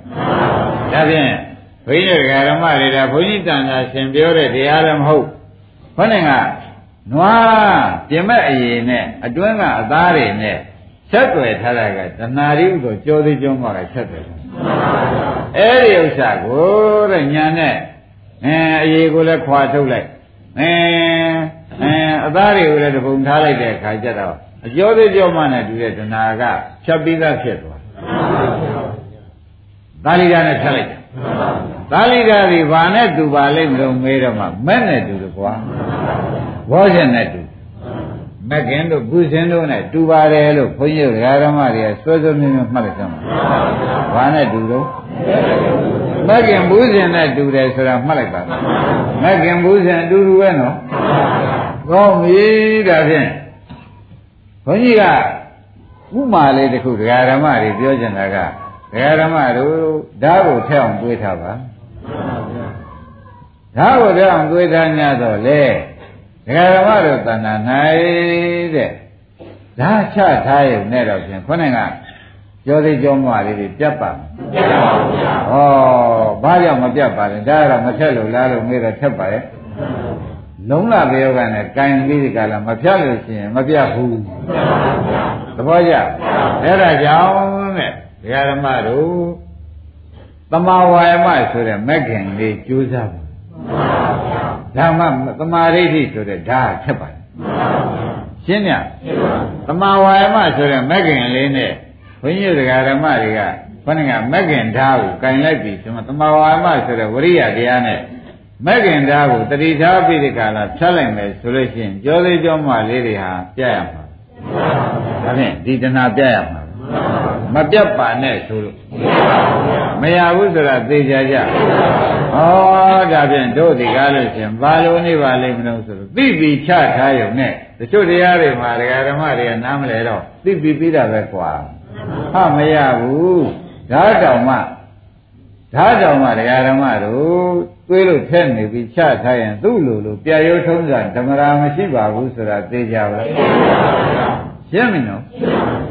ဒါဖြင့်ဘုန်းကြီးဓမ္မတွေဒါဘုန်းကြီးတန်တာရှင်ပြောတဲ့တရားလည်းမဟုတ်ခေါင်းကနွားပြင်မဲ့အရင်နဲ့အတွင်းကအသားတွေနဲ့ ဆက်ွယ်ထားတာကတဏှာရိဥသောကြောသေးကြောမှာကဆက်ွယ်ထားအဲ့ဒီဥစ္စာကိုတဲ့ညာနဲ့အဲအရေးကိုလည်းခွာထုတ်လိုက်အဲအဲအသားတွေကိုလည်းတပုံထားလိုက်တဲ့အခါကျတော့အကျော်သေးကြောမှနဲ့တူတဲ့တဏှာကဖြတ်ပြီးသားဖြစ်သွားသာလိကာနဲ့ဖြတ်လိုက်တယ်သာလိကာဒီဘာနဲ့တူပါလိမ့်မလို့မေးတော့မှမဲ့နဲ့တူတယ်ကွာဘောဇင်နဲ့တူ မက်ကင်တို့ကုစင်တို့နဲ့တူပါတယ်လို့ခွန်ကြီးဓမ္မတွေကစွဲစွဲမြဲမြဲမှတ်လိုက်ကြမှာဘာနဲ့တူတော့မက်ကင်ဘူးစင်နဲ့တူတယ်ဆိုတာမှတ်လိုက်ပါမက်ကင်ဘူးစင်အတူတူပဲနော်ကောင်းပြီဒါဖြင့်ခွန်ကြီးကဥမာလေးတစ်ခုဓမ္မတွေပြောချင်တာကဒကာဓမ္မတို့ဓာတ်ကိုထက်အောင်တွေးထားပါဓာတ်ကိုထက်အောင်တွေးထား냐တော့လေ ဒကာဓမ္မတို့တဏ္ဍာ၌တဲ့ဓာတ်ချထားရုံနဲ့တော့ဖြင့်ခေါင်းကကြောသေးကြောမွားလေးတွေပြတ်ပါမပြတ်ပါဘူးဗျာဩဘာကြောင့်မပြတ်ပါလဲဒါကတော့မဖြတ်လို့လားလို့မေးတော့ဖြတ်ပါရဲ့လုံးလာပြောကနဲ့ကင်ပြီးဒီကလာမဖြတ်လို့ရှိရင်မပြတ်ဘူးသဘောကျအဲ့ဒါကြောင့်တဲ့ဒကာဓမ္မတို့တမဝါယမဆိုတဲ့မက်ခင်လေးကြိုးစားပါ ဓမ္မသမာဓိဋ္ဌိဆိုတဲ့ဓာတ်ဖြစ်ပါတယ်ရှင်းညသမာဝါယမဆိုတဲ့မဂ္ဂင်လေးနဲ့ဘုန်းကြီးတို့ဓမ္မတွေကခொနကမဂ္ဂင်ဓာတ်ကိုကင်လိုက်ပြီဆိုမှသမာဝါယမဆိုတဲ့ဝရိယတရားနဲ့မဂ္ဂင်ဓာတ်ကိုတတိထားပြီးဒီကလာဖြတ်လိုက်မယ်ဆိုလို့ရှိရင်ကြောသေးကြောမလေးတွေဟာပြရမှာဒါဖြင့်ဒီတဏှာပြရမှာမပြတ်ပါနဲ့ဆိုလို့ မရဘူးဆိုတာသိကြကြဩဒါဖြင့်တို့ဒီကားလို့ရှင်ဘာလို့နေပါလိမ့်မလို့ဆိုတော့သိပြီချထားရုံနဲ့တချို့တရားတွေမှာဒကာဓမ္မတွေကနားမလဲတော့သိပြီပြီးတာပဲကွာဟာမရဘူးဓာတ်တောင်မှဓာတ်တောင်မှဒကာဓမ္မတို့တွေးလို့ထက်နေပြီးချထားရင်သူ့လိုလိုပြရုံထုံးစံဓမ္မရာမရှိပါဘူးဆိုတာသိကြပါလားရှင်းပြီနော်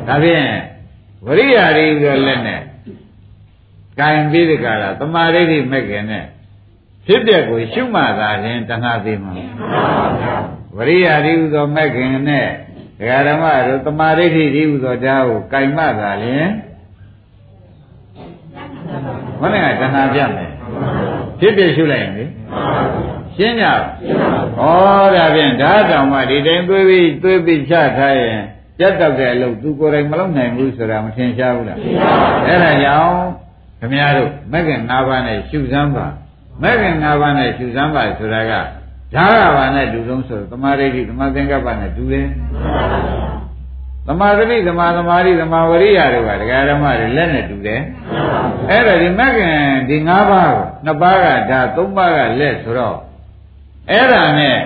ဒါဖြင့်ဝရိယာရီဆိုလက်နဲ့ ကံပြီးဒီကလာသမာဓိဋ္ဌိမဲ့ခင်နဲ့ဖြစ်တဲ့ကိုရှုမှတ်တာရင်တဏှာသိမှာဝရိယာရီဟူသောမဲ့ခင်နဲ့ဒကာဓမ္မတို့သမာဓိဋ္ဌိဒီဟူသောဓာတ်ကိုကင်မှတ်တာရင်မနဲ့ကတဏှာပြမယ်ဖြစ်ဖြစ်ရှုလိုက်ရင်လေရှင်းကြဩဒါဖြင့်ဓာတ်တောင်မှဒီတိုင်းသွေးပြီးသွေးပြီးချထားရင်ပြတ်တော့တဲ့အလုပ်သူကိုယ်တိုင်မလုပ်နိုင်ဘူးဆိုတာမထင်ရှားဘူးလားအဲ့ဒါကြောင့် ခမည်းတော်မဂ္ဂင်၅ပါးနဲ့ရှုစမ်းပါမဂ္ဂင်၅ပါးနဲ့ရှုစမ်းပါဆိုတာကဓာကဘာနဲ့ဒုလုံးဆိုသမာဓိဋ္ဌိသမာသင်္ကပ္ပနဲ့ဒူတယ်သမာဓိသမာသမာဓိသမာဝရိယတွေကဒကာဓမ္မတွေလက်နဲ့တူတယ်အဲ့ဒါဒီမဂ္ဂင်ဒီ၅ပါးကိုနှစ်ပါးကဓာသုံးပါးကလက်ဆိုတော့အဲ့ဒါနဲ့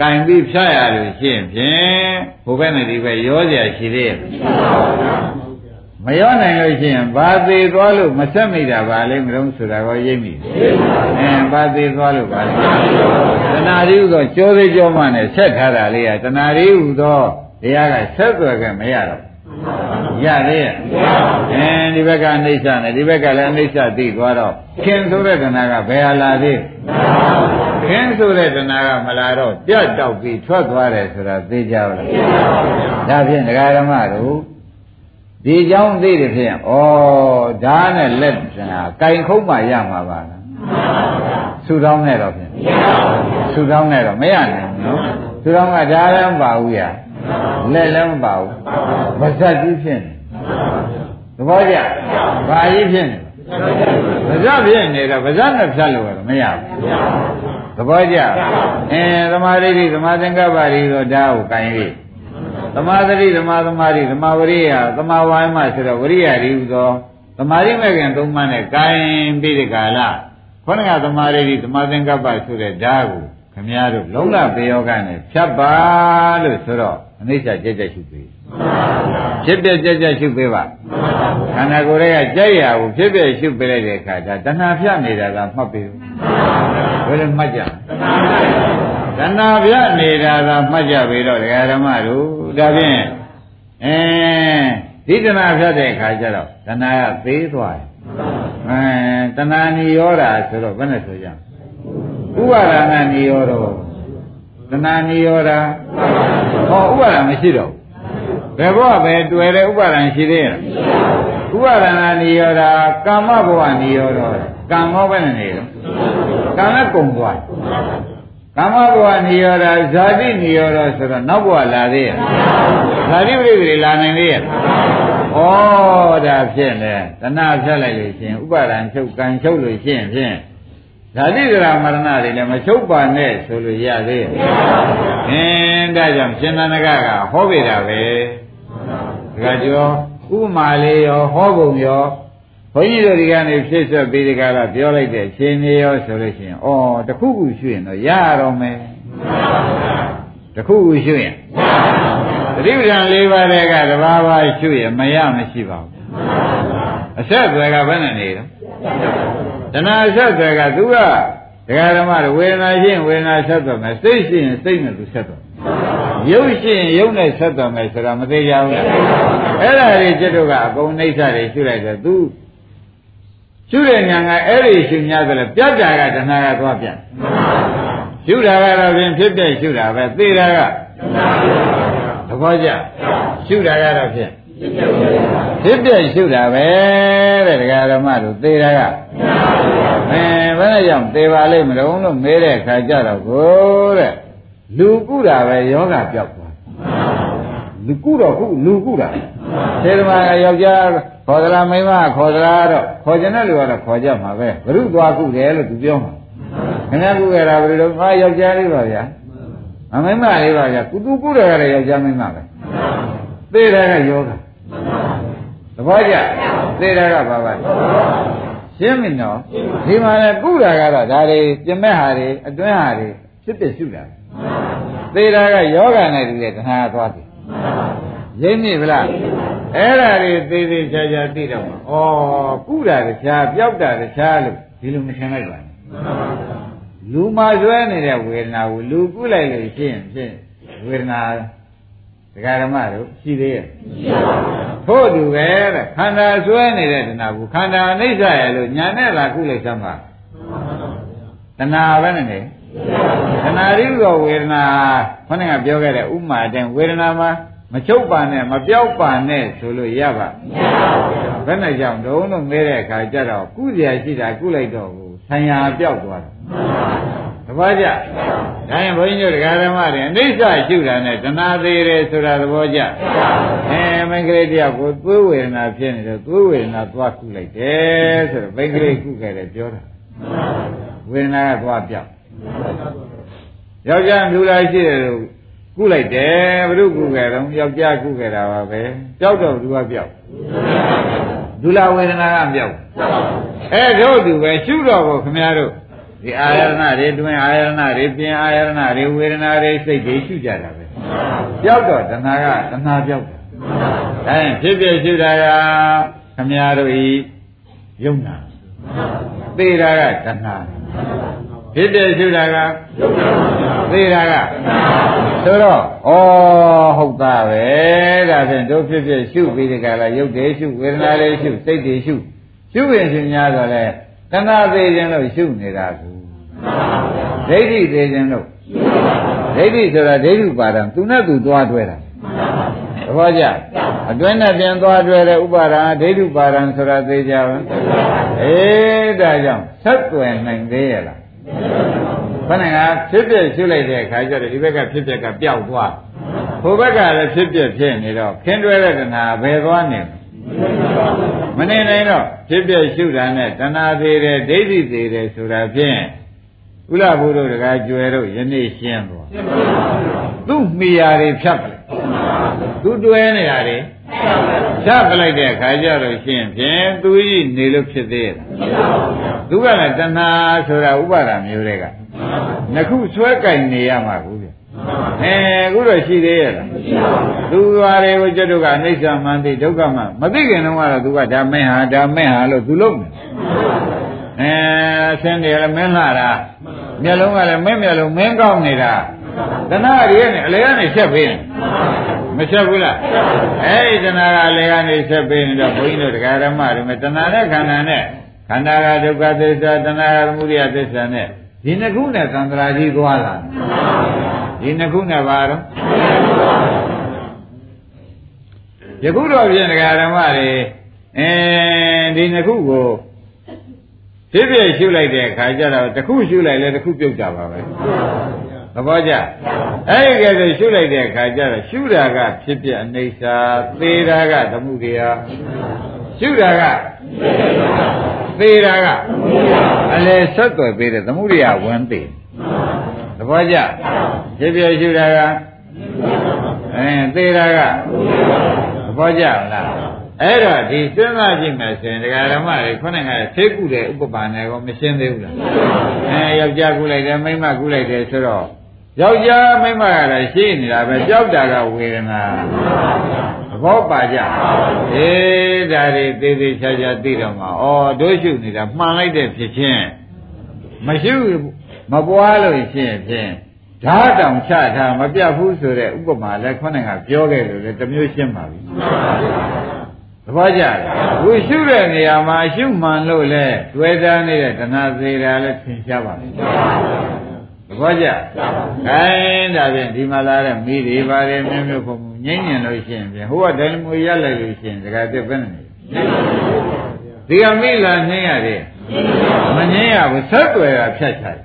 ကင်ပြီးဖြတ်ရလို့ရှိရင်ဖြင့်ဘုဘက်နဲ့ဒီဘက်ရောเสียရှိသေးရဲ့ မရောနိုင်လို့ရှိရင်ဘာသေးသွားလို့မဆက်မိတာပါလေမလို့ဆိုတာကိုရိပ်မိအင်းဘာသေးသွားလို့ပါလေတဏှာရီဟူသောကြိုးသေးကြောမှနဲ့ဆက်ထားတာလေးကတဏှာရီဟူသောတရားကဆက်သွယ်ခဲ့မရတော့ရသေးရဲ့အင်းဒီဘက်ကအိဋ္ဌနဲ့ဒီဘက်ကလည်းအိဋ္ဌသိသွားတော့ခင်ဆိုတဲ့တဏှာကဘယ်ဟာလာသေးခင်ဆိုတဲ့တဏှာကမလာတော့ပြတ်တောက်ပြီးထွက်သွားတယ်ဆိုတာသိကြပါလားဒါဖြင့်ဒကာဓမ္မတို့ ဒီเจ้าသိတယ်ဖြင့်ဩဓာတ်နဲ့လက်တဏှာကင်ခုံးမှရမှာပါလားဆူတောင်းနဲ့တော့ဖြင့်ဆူတောင်းနဲ့တော့မရနိုင်ဘူးနော်ဆူတောင်းကဓာတ်လည်းမပါဘူးရလက်လည်းမပါဘူးဗဇတ်ကြီးဖြစ်နေသဘောကျဘာကြီးဖြစ်နေဗဇတ်ဖြစ်နေတော့ဗဇတ်နဲ့ဖြတ်လို့ရမရဘူးသဘောကျအင်းသမာဓိဋ္ဌိသမာသင်္ကပ္ပရီတော့ဓာတ်ကိုကင်ပြီး သမာဓိသမာသမာဓိသမာဝရိယသမာဝါယမဆိုတော့ဝရိယရီဟူသောသမာဓိမဲ့ခင်သုံးပါးနဲ့ကိုင်ပြီးဒီကာလခေါင်းကသမာဓိသမာသင်္ကပ္ပဆိုတဲ့ဓာတ်ကိုခမည်းတော်လုံးလပေယောကနဲ့ဖြတ်ပါလို့ဆိုတော့အနိစ္စကြက်ကြက်ရှုပေးဖြစ်ပြကြက်ကြက်ရှုပေးပါခန္ဓာကိုယ်ရဲ့ကြက်ရကိုဖြစ်ပြရှုပေးလိုက်တဲ့အခါဒါတဏှာဖြတ်နေတာကမှတ်ပေးဘယ်လိုမှတ်ကြတဏှာဖြတ်နေတာကမှတ်ကြပြီတော့ဒကာဓမ္မတို့ ဒါဖြင့်အဲဒီတဏှာဖြတ်တဲ့အခါကျတော့တဏှာကသေးသွားတယ်အဲတဏှာနိရောဓဆိုတော့ဘယ်နဲ့ဆိုကြဥပါဒနာနိရောဓတဏှာနိရောဓဟောဥပါဒမရှိတော့ဘယ်ဘဝပဲတွေ့တယ်ဥပါဒံရှိသေးရဲ့ဥပါဒနာနိရောဓကာမဘဝနိရောဓကံမောပဲနေတယ်ကံလည်းကုံသွား ကာမဘဝနိရောဓဇာတိနိရောဓဆိုတော့နောက်ဘဝလာသေးရဲ့ဇာတိပရိသေလာနိုင်သေးရဲ့ဩဒါဖြစ်လေတဏှာဖြတ်လိုက်လို့ရှိရင်ဥပါဒံချုပ်ကံချုပ်လို့ရှိရင်ဖြင့်ဓာတိကရာမရဏတွေလည်းမချုပ်ပါနဲ့ဆိုလို့ရသေးရဲ့အင်းဒါကြောင့်ရှင်သန္တကကဟောပြတာပဲဒါကြောဥပမာလေးရောဟောပုံရော ဘုန်းကြီးတို့ဒီကနေဖြစ်ဆက်ပြီးဒီကရပြောလိုက်တဲ့ရှင်နေရောဆိုလို့ရှိရင်ဩတခုခုရွှေ့ရင်တော့ရတော့မယ်တခုခုရွှေ့ရင်သတိပဋ္ဌာန်၄ပါးတည်းကတဘာဘာရွှေ့ရင်မရမရှိပါဘူးအဆက်အသွယ်ကဘယ်နဲ့နေတော့တဏှာဆက်သွယ်ကသူကဒကာဓမ္မတွေဝေဒနာရှိရင်ဝေဒနာဆက်သွယ်မယ်စိတ်ရှိရင်စိတ်နဲ့သူဆက်သွယ်ရုပ်ရှိရင်ရုပ်နဲ့ဆက်သွယ်မယ်ဆိုတာမသေးကြဘူးလားအဲ့ဒါတွေจิตတို့ကအကုန်နှိမ့်စားတွေရှုလိုက်တော့သူ ရှုတဲ့ညာကအဲ့ဒီရှုများတယ်ပြတ်တာကတဏှာကသွားပြတ်ရှုတာကတော့ဖြင့်ဖြစ်ပြရှုတာပဲသိတာကသဘောကျရှုတာကတော့ဖြင့်ဖြစ်ပြရှုတာပဲတဲ့ဒကာဓမ္မတို့သေတာကအဲဘယ်နဲ့ကြောင့်သေပါလိမ့်မလို့လို့မေးတဲ့ခါကြတော့ကိုတဲ့လူကုတာပဲယောဂပြောက်သွား လူကုတော့ကုလူကုတာသေဓမ္မကယောက်ျားခေါ်သလားမိန်းမခေါ်သလားတော့ခေါ်ကြတဲ့လူကတော့ခေါ်ကြမှာပဲဘ ᱹ သွားကုတယ်လို့သူပြောမှာခင်ဗျားကုခဲ့တာဘယ်လိုငါယောက်ျားလေးပါဗျာအမိမလေးပါဗျာကုသူကုတယ်ကလည်းယောက်ျားမိန်းမပဲသေတာကယောဂသဘောကျသေတာကဘာပါလဲရှင်းပြီနော်ဒီမှာလည်းကုတာကတော့ဒါတွေပြမဲ့ဟာတွေအတွင်းဟာတွေဖြစ်ဖြစ်ရှုတာသေတာကယောဂနဲ့တူတဲ့တဏှာသွားတယ် ရင်းမိဗလားအဲ့ဒါတွေသေးသေးချာချာသိတော့မှာဩကုတာတခြားပျောက်တာတခြားလို့ဒီလိုမထင်လိုက်ပါနဲ့လူမှာကျွဲနေတဲ့ဝေဒနာကိုလူကုလိုက်လို့ရှိရင်ဖြင့်ဝေဒနာဒကာဓမ္မတို့ရှိသေးရဲ့ထို့တူပဲတဲ့ခန္ဓာဆွဲနေတဲ့တဏှာကိုခန္ဓာအနိစ္စရဲ့လို့ညာနဲ့လာကုလိုက်သမှာတဏှာပဲနဲ့နေတဏှာရိသောဝေဒနာခေါင်းကပြောခဲ့တဲ့ဥမာအတိုင်းဝေဒနာမှာ မချုပ်ပါနဲ့မပြောက်ပါနဲ့ဆိုလို့ရပါမရပါဘူးဘယ်နဲ့ကြောင့်တုံးလို့မဲတဲ့အခါကျတော့ကုစရာရှိတာကုလိုက်တော့ဘူးဆံရပြောက်သွားတယ်တပည့်ကြဒါရင်ဘုန်းကြီးတို့တရားဓမ္မတွေအနိစ္စရှုတာနဲ့တဏှာသေးတယ်ဆိုတာသဘောကျအဲမင်္ဂလိတယောက်ကိုသွေးဝေဒနာဖြစ်နေတော့သွေးဝေဒနာသွားကုလိုက်တယ်ဆိုတော့မင်္ဂလိကုခဲ့တယ်ပြောတာဝေဒနာကသွားပြောက်ယောက်ျားမြူလာရှိတယ်လို့ ကုလိုက်တယ်ဘုရုကုခဲ့တော့ယောက်ျားကုခဲ့တာပါပဲပြောက်တော့သူကပြောက်ဒုလဝေဒနာကပြောက်အဲတို့သူပဲရှုတော့ကိုခင်ဗျားတို့ဒီအာယရဏတွေတွင်အာယရဏတွေပြင်အာယရဏတွေဝေဒနာတွေစိတ်တွေရှုကြတာပဲပြောက်တော့တဏှာကတဏှာပြောက်တယ်အဲဖြစ်ဖြစ်ရှုတာကခင်ဗျားတို့ဤယုံနာသိတာကတဏှာ ဖြစ်ဖြစ်ရှုတာကသိတာကဆိုတော့ဩဟုတ်တာပဲဒါဖြင့်တို့ဖြစ်ဖြစ်ရှုပြီးဒီကလာရုပ်တွေရှုဝေဒနာတွေရှုစိတ်တွေရှုရှုရင်ရှင်များတော့လေတဏှာသေးခြင်းလို့ရှုနေတာကူဒိဋ္ဌိသေးခြင်းလို့ဒိဋ္ဌိဆိုတာဒိဋ္ဌုပါဒံသူနဲ့သူသွားတွဲတာသဘောကျအတွင်းနဲ့ပြန်သွားတွဲတဲ့ဥပါဒံဒိဋ္ဌုပါဒံဆိုတာသိကြပါအေးဒါကြောင့်ဆက်သွယ်နိုင်သေးရဲ့လား ခဏကဖြစ်ဖြစ်ရှုလိုက်တဲ့အခါကျတော့ဒီဘက်ကဖြစ်ဖြစ်ကပျောက်သွားဟိုဘက်ကလည်းဖြစ်ဖြစ်ဖြစ်နေတော့ခင်းတွဲတဲ့တဏှာဘယ်သွားနေမနေနိုင်တော့ဖြစ်ဖြစ်ရှုတာနဲ့တဏှာသေးတယ်ဒိဋ္ဌိသေးတယ်ဆိုတာဖြင့်ဥလဘုတို့တကားကျွယ်တို့ယနေ့ရှင်းသွားသူ့မိယာတွေဖြတ်ပလိုက်သူတွဲနေတာတွေ ဖြတ်ပလိုက်တဲ့အခါကျတော့ရှင်းဖြင့်သူကြီးနေလို့ဖြစ်သေးရဲ့သူကလည်းတဏှာဆိုတာဥပါဒာမျိုးတွေကနှစ်ခုဆွဲကင်နေရမှာကူဗျအဲအခုတော့ရှိသေးရဲ့လားသူသွားတွေကိုကျွတ်တို့ကအနိစ္စမှန်သိဒုက္ခမှမသိခင်တုန်းကတော့သူကဒါမင်းဟာဒါမင်းဟာလို့သူလုံးတယ်အဲဆင်းတယ်လည်းမင်းလာတာမျက်လုံးကလည်းမင်းမျက်လုံးမင်းကောင်းနေတာ တဏှာတွေကနေအလေကနေဆက်ပေးနေမဆက်ဘူးလားအဲဒီတဏှာကအလေကနေဆက်ပေးနေတော့ဘုန်းကြီးတို့တရားဓမ္မတွေမှာတဏှာနဲ့ခန္ဓာနဲ့ခန္ဓာကဒုက္ခသစ္စာတဏှာကသမုဒယသစ္စာနဲ့ဒီနှစ်ခုနဲ့သံဃာကြီးသွားလာဒီနှစ်ခုနဲ့ပါတော့ယခုတော့ပြင်တရားဓမ္မတွေအဲဒီနှစ်ခုကိုဖြစ်ဖြစ်ရှုလိုက်တဲ့အခါကျတော့တစ်ခုရှုလိုက်လဲတစ်ခုပြုတ်တာပါပဲ သဘောကျအဲ့ဒီကဲဆိုရှုလိုက်တဲ့အခါကျတော့ရှုတာကဖြစ်ဖြစ်အနေစာသေတာကသမှုတရားရှုတာကသေတာကအလဲဆက်သွယ်ပေးတဲ့သမှုတရားဝင်သေးသဘောကျဖြစ်ဖြစ်ရှုတာကအဲသေတာကသဘောကျလားအဲ့တော့ဒီစဉ်းစားကြည့်မယ်ဆိုရင်ဒကာဓမ္မတွေခုနကသိကုတဲ့ဥပပါနဲ့ကောမရှင်းသေးဘူးလားအဲယောက်ျားကုလိုက်တယ်မိန်းမကုလိုက်တယ်ဆိုတော့ ယောက်ျားမိန်းမကလည်းရှိနေတာပဲကြောက်တာကဝေဒနာသဘောပါကြအေးဒါတွေသေးသေးချာချာသိတော့မှာဩတို့ရှုနေတာမှန်လိုက်တဲ့ဖြစ်ချင်းမရှုမပွားလို့ရှိရင်ဖြင့်ဓာတ်တောင်ချထားမပြတ်ဘူးဆိုတဲ့ဥပမာလည်းခုနကပြောခဲ့လို့လေတမျိုးရှင်းပါပြီသဘောကျလားဝိရှုတဲ့နေရာမှာရှုမှန်လို့လဲတွေ့တာနေတဲ့တဏှာသေးတာလည်းသင်ရှားပါလိမ့်သ ဘောကြခိုင်းဒါဖြင့်ဒီမှာလာတဲ့မိတွေပါတယ်မျိုးမျိုးပုံငိမ့်ညင်လို့ရှိရင်ဖြင့်ဟိုကဒိုင်နမိုရလိုက်လို့ရှိရင်ဒကာတက်ပဲနေဒီကမိလာနှင်းရတယ်မငင်းရဘူးဆက်ွယ်တာဖြတ်ချတယ်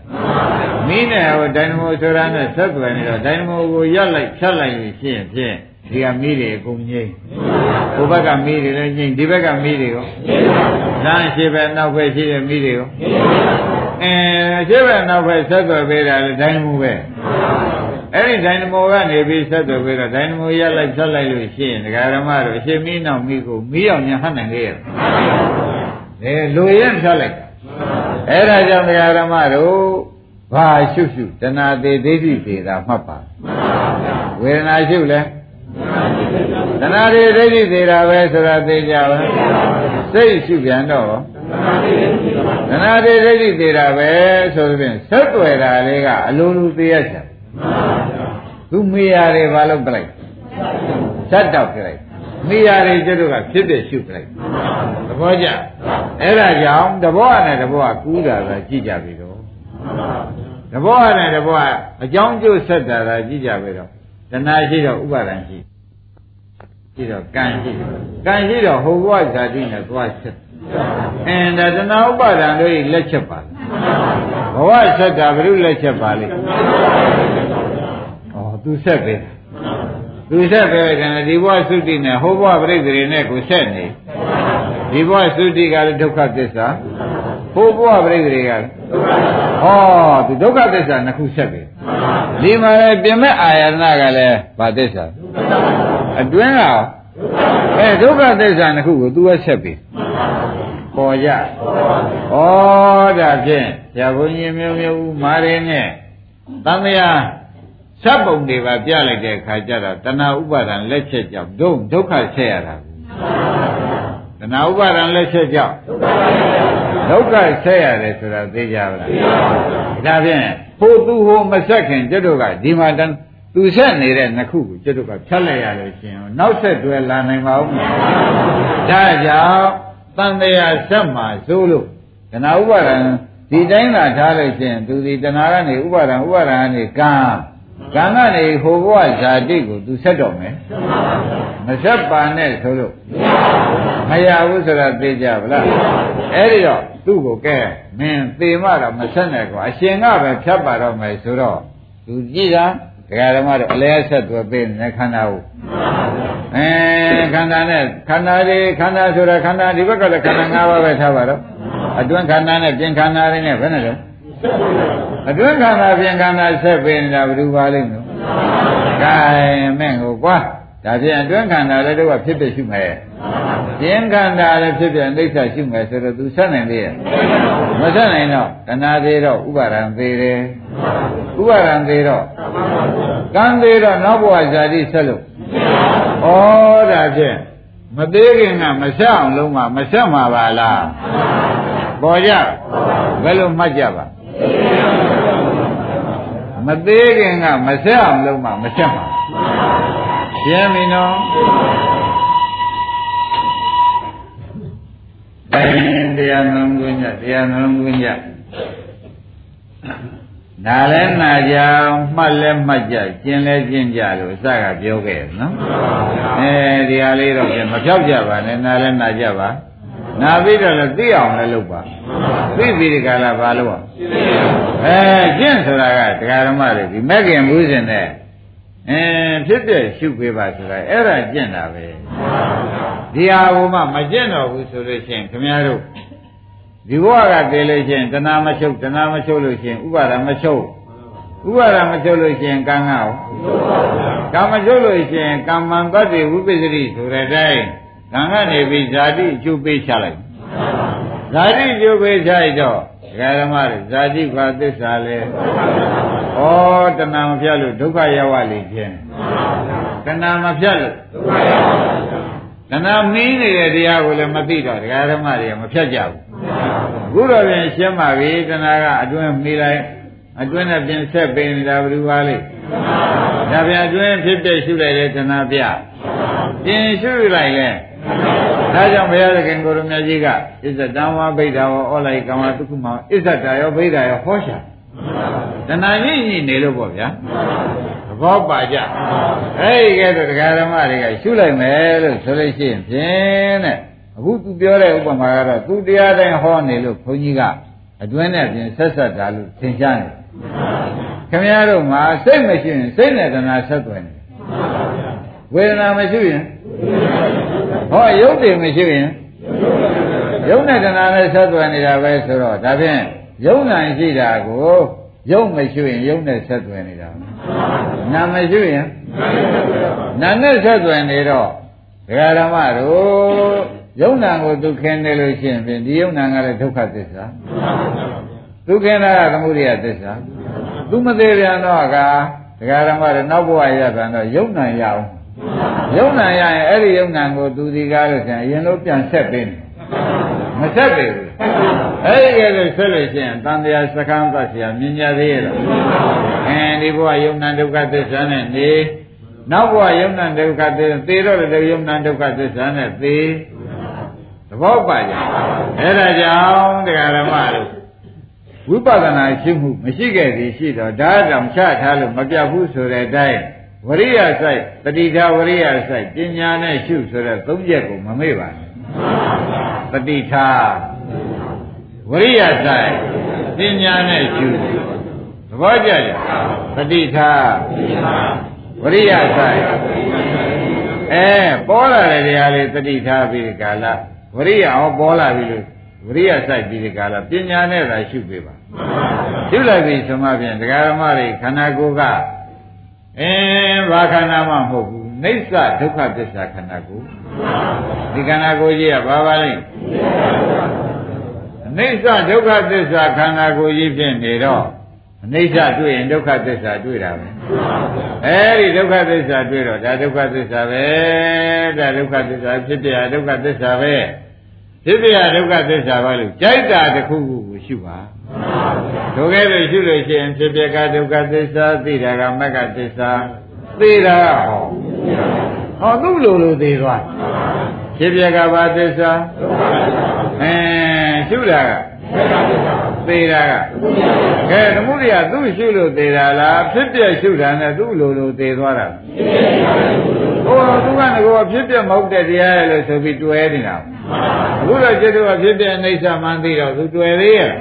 မိနဲ့ဟိုဒိုင်နမိုဆိုတာနဲ့ဆက်ွယ်နေတော့ဒိုင်နမိုကိုရက်လိုက်ဖြတ်လိုက်လို့ရှိရင်ဖြင့်ဒီကမိတွေအကုန်ငိမ့်ဟိုဘက်ကမိတွေလည်းငိမ့်ဒီဘက်ကမိတွေရောလမ်းရှိပဲနောက်ပဲရှိတဲ့မိတွေရော အဲရှိပဲနောက်ပဲဆက်သွယ်ပေးတာလေဒိုင်နမိုပဲအဲ့ဒီဒိုင်နမိုကနေပြီးဆက်သွယ်ပေးတော့ဒိုင်နမိုရက်လိုက်ဖြတ်လိုက်လို့ရှိရင်ဒကာဓမ္မတို့အရှင်မင်းနောက်မိကိုမီးအောင်ညာဟတ်နိုင်လေရဲ့အဲလိုရင်ဖြတ်လိုက်အဲ့ဒါကြောင့်ဒကာဓမ္မတို့ဘာရှုရှုတဏှာသေးဒိဋ္ဌိသေးတာမှတ်ပါဝေဒနာရှုလဲတဏှာတွေဒိဋ္ဌိသေးတာပဲဆိုတာသိကြပါစိတ်ရှုပြန်တော့ တဏှာတွေဒိဋ္ဌိသေးတာပဲဆိုသဖြင့်ဆက်ွယ်တာလေးကအလိုလိုသိရချင်သူမိရတယ်ဘာလို့ပြလိုက်ဇတ်တောက်ပြလိုက်မိရတယ်ကျတို့ကဖြစ်ဖြစ်ရှုပြလိုက်သဘောကျအဲ့ဒါကြောင့်တဘောနဲ့တဘောကကူးတာပဲကြည့်ကြပြီတော့တဘောနဲ့တဘောကအကြောင်းကျိုးဆက်တာကကြည့်ကြပြီတော့တဏှာရှိတော့ဥပါဒံရှိရှိတော့ကံရှိကံရှိတော့ဟိုဘဝဇာတိနဲ့သွားဆက် အင်းဒါတဏှာဥပါဒံတို့ဤလက်ချက်ပါဘဝဆက်တာဘုရုလက်ချက်ပါလေဩသူဆက်ပဲသူဆက်ပဲကံဒီဘဝသုတိနဲ့ဟိုဘဝပြိတ္တိနဲ့ကိုဆက်နေဒီဘဝသုတိကလည်းဒုက္ခသစ္စာဟိုဘဝပြိတ္တိကလည်းဩသူဒုက္ခသစ္စာနှစ်ခုဆက်ပဲဒီမှာလည်းပြင်မဲ့အာယတနာကလည်းဗာသစ္စာအတွင်းက အဲဒုက္ခသစ္စာနှစ်ခုကိုသူကဆက်ပြီပေါ်ကြဩဒါဖြင့်ဆရာဘုန်းကြီးမျိုးမျိုးဦးမာရင်းနဲ့သံဃာစပ်ပုံတွေပါပြလိုက်တဲ့အခါကျတော့တဏှာဥပါဒံလက်ချက်ကြောင့်ဒုဒုက္ခဆက်ရတာတဏှာဥပါဒံလက်ချက်ကြောင့်ဒုက္ခဆက်ရတယ်ဆိုတာသိကြပါလားဒါဖြင့်ဟိုသူဟိုမဆက်ခင်ကျွတ်တို့ကဒီမှာတန် သူဆက်နေတဲ့နှစ်ခုကိုကျွတ်တို့ကဖြတ်လိုက်ရလို့ရှင်နောက်ဆက်တွဲလာနိုင်ပါဦးဒါကြောင့်တန်တရားဆက်မှာစိုးလို့တဏှာဥပါဒံဒီတိုင်းသာထားလို့ရှင်သူဒီတဏှာကနေဥပါဒံဥပါဒံကနေကံကံကနေဟိုဘဝဇာတိကိုသူဆက်တော့မယ်မဆက်ပါနဲ့ဆိုလို့မရဘူးဆိုတာသိကြဗလားအဲ့ဒီတော့သူ့ကိုကဲမင်းသေမတော့မဆက်နဲ့ကွာအရှင်ကပဲဖြတ်ပါတော့မယ်ဆိုတော့သူကြည့်တာ ဒကာဓမ္မတို့အလဲဆက်သွပေးနေခန္ဓာကိုအဲခန္ဓာနဲ့ခန္ဓာတွေခန္ဓာဆိုတာခန္ဓာဒီဘက်ကလည်းခန္ဓာ၅ပါးပဲထားပါတော့အတွင်းခန္ဓာနဲ့ပြင်ခန္ဓာတွေနဲ့ဘယ်နဲ့လဲအတွင်းခန္ဓာပြင်ခန္ဓာဆက်ပေးနေတာဘယ်သူပါလိမ့်မလို့ကဲမင်းကိုကွာ ဒါဖြင့်အတွင်းခန္ဓာလည်းတော့ဖြစ်ဖြစ်ရှိမယ်ပြင်ခန္ဓာလည်းဖြစ်ဖြစ်အိဋ္ဌရှိမယ်ဆိုတော့ तू ဆက်နိုင်သေးရဲ့မဆက်နိုင်တော့တဏှာသေးတော့ဥပါဒံသေးတယ်ဥပါဒံသေးတော့ကံသေးတော့နောက်ဘဝဇာတိဆက်လို့ဩဒါဖြင့်မသေးခင်ကမဆက်အောင်လုံးမမဆက်မှာပါလားပေါ်ကြဘယ်လိုမှတ်ကြပါမသေးခင်ကမဆက်အောင်လုံးမမဆက်မှာ ရှင်းပြီနော်တရားနှလုံးသွင်းကြတရားနှလုံးသွင်းကြနာလဲနာကြမှတ်လဲမှတ်ကြကျင်လဲကျင်ကြလို့အစကပြောခဲ့နော်အဲဒီဟာလေးတော့ပြန်မဖြောက်ကြပါနဲ့နာလဲနာကြပါနာပြီးတော့လည်းသိအောင်လည်းလုပ်ပါသိပြီးဒီကလာဘာလို့อ่ะအဲကျင့်ဆိုတာကတရားဓမ္မတွေဒီမဲ့ခင်ဘူးစဉ်နဲ့ အဲဖြစ်ဖြစ်ရှုပေးပါဆိုတာအဲ့ဒါကျင့်တာပဲဒီဟာဘုမမကျင့်တော့ဘူးဆိုလို့ရှိရင်ခင်ဗျားတို့ဒီဘဝကတည်လို့ရှိရင်တဏှာမချုပ်တဏှာမချုပ်လို့ရှိရင်ဥပါဒမချုပ်ဥပါဒမချုပ်လို့ရှိရင်ကံကရောကံမချုပ်လို့ရှိရင်ကမ္မံတတ္တိဝိပစ္စရိဆိုတဲ့အတိုင်းကံကနေပြီးဇာတိအကျိုးပေးချလိုက်ဇာတိအကျိုးပေးချလိုက်တော့ ဒကာဓမ္မတွေဇာတိဘာသစ္စာလဲဩတဏှာမဖြတ်လို့ဒုက္ခရောက်ရလိမ့်ခြင်းတဏှာမဖြတ်လို့ဒုက္ခရောက်ပါဘူးတဏှာမင်းနေတဲ့တရားကိုလည်းမသိတော့ဒကာဓမ္မတွေကမဖြတ်ကြဘူးခုတော့ပြင်ရှင်းပါပြီတဏှာကအတွင်းမိလိုက်အတွင်းနဲ့ပြင်ဆက်ပင်နေတာဘယ်လိုပါလိမ့်ဒါပြန်အတွင်းဖြစ်တဲ့ရှုလိုက်တဲ့တဏှာပြပြင်ရှုလိုက်လဲ ဒါကြောင့်ဘုရားသခင်ကိုရမကြီးကအစ္ဆတံဝါဗိဒ္ဓဝဩလိုက်ကမ္မတုခုမအစ္ဆတာရောဗိဒ္ဓရောဟောရှာတဏှာညစ်ညစ်နေလို့ပေါ့ဗျာသဘောပါကြအဲ့ဒီကဲတော့တရားဓမ္မတွေကရှုလိုက်မယ်လို့ဆိုလို့ရှိရင်ဖြင့်တဲ့အခုသူပြောတဲ့ဥပမာကတော့သူတရားတိုင်းဟောနေလို့ခွန်ကြီးကအတွင်းနဲ့ပြင်ဆက်ဆက်တာလို့သင်ကြားနေခင်ဗျားတို့မှာစိတ်မရှိရင်စိတ်နဲ့တဏှာဆက်သွယ်နေဝေဒနာမရှိရင် ဟောရုပ်တည်မရှိရင်ရုပ်နဲ့တဏှာနဲ့ဆက်သွယ်နေတာပဲဆိုတော့ဒါဖြင့်ယုံနိုင်ရှိတာကိုယုံမရှိရင်ယုံနဲ့ဆက်သွယ်နေတာနာမရှိရင်နာနဲ့ဆက်သွယ်နေတော့ဒကာဓမ္မတို့ယုံနာကိုသူခင်နေလို့ရှိရင်ဖြင့်ဒီယုံနာကလည်းဒုက္ခသစ္စာသူခင်တာကသမုဒိယသစ္စာသူမသေးပြန်တော့ကဒကာဓမ္မတွေနောက်ဘဝရပြန်တော့ယုံနာရအောင် ယုံနာရရင်အဲ့ဒီယုံနာကိုသူဒီကားလို့ဆိုရင်အရင်လို့ပြန်ဆက်ပေးတယ်မဆက်ပေဘူးအဲ့ဒီကဲလို့ဆက်လို့ရှိရင်တန်တရားစကံသတ်เสียမြင်ကြသေးရဲ့လားအဲဒီဘဝယုံနာဒုက္ခသစ္စာနဲ့နေနောက်ဘဝယုံနာဒုက္ခသစ္စာသေတော့လည်းယုံနာဒုက္ခသစ္စာနဲ့သေသဘောပါကြအဲ့ဒါကြောင့်တရားဓမ္မတို့ဝိပဿနာရှိမှုမရှိခဲ့သည်ရှိတော့ဒါကြောင့်ချထားလို့မပြတ်ဘူးဆိုတဲ့အတိုင်း ဝရိယစိုက်တတိထာဝရိယစိုက်ပညာနဲ့ရှုဆိုတဲ့သုံးချက်ကိုမမေ့ပါနဲ့တတိထာဝရိယဆိုင်ပညာနဲ့ရှုသဘောကြကြတတိထာဝရိယဆိုင်အဲပေါ်လာတဲ့တရားလေးတတိထားပြီးကာလဝရိယဟောပေါ်လာပြီလို့ဝရိယဆိုင်ပြီးဒီကာလပညာနဲ့သာရှုပေးပါရှုလိုက်ပြီဆိုမှဖြင့်တရားဓမ္မတွေခန္ဓာကိုယ်က အင်းဘာခန္ဓာမှမဟုတ်ဘူးနေဆဒုက္ခသစ္စာခန္ဓာကိုယ်ဒီခန္ဓာကိုယ်ကြီးကဘာပါလဲအနိစ္စဒုက္ခသစ္စာခန္ဓာကိုယ်ကြီးဖြစ်နေတော့အနိစ္စတွေ့ရင်ဒုက္ခသစ္စာတွေ့တာပဲအဲဒီဒုက္ခသစ္စာတွေ့တော့ဒါဒုက္ခသစ္စာပဲဒါဒုက္ခသစ္စာဖြစ်ပြဒုက္ခသစ္စာပဲဖြစ်ပြဒုက္ခသစ္စာပဲလို့ကြိုက်တာတစ်ခုခုကိုရှုပါ ဒုက္ခလို့ရှုလို့ရှိရင်ဖြစ်ပြကဒုက္ခသစ္စာသိတာကမက္ခသစ္စာသိတာဟောဟောသူ့လိုလိုသိသွားဖြစ်ပြကဘာသစ္စာအဲရှုတာကသေ တာကကဲသမုဒိယသူ့ရှုလို့သေတာလားဖြစ်ပြရှုတာနဲ့သူ့လိုလိုသေသွားတာဟိုသူကငကောဖြစ်ပြမဟုတ်တဲ့တရားရဲ့လို့ဆိုပြီးတွဲနေတာအခုတော့จิตကဖြစ်ပြအိဋ္ဌမှန်သိတော့သူတွယ်သေးရဲ့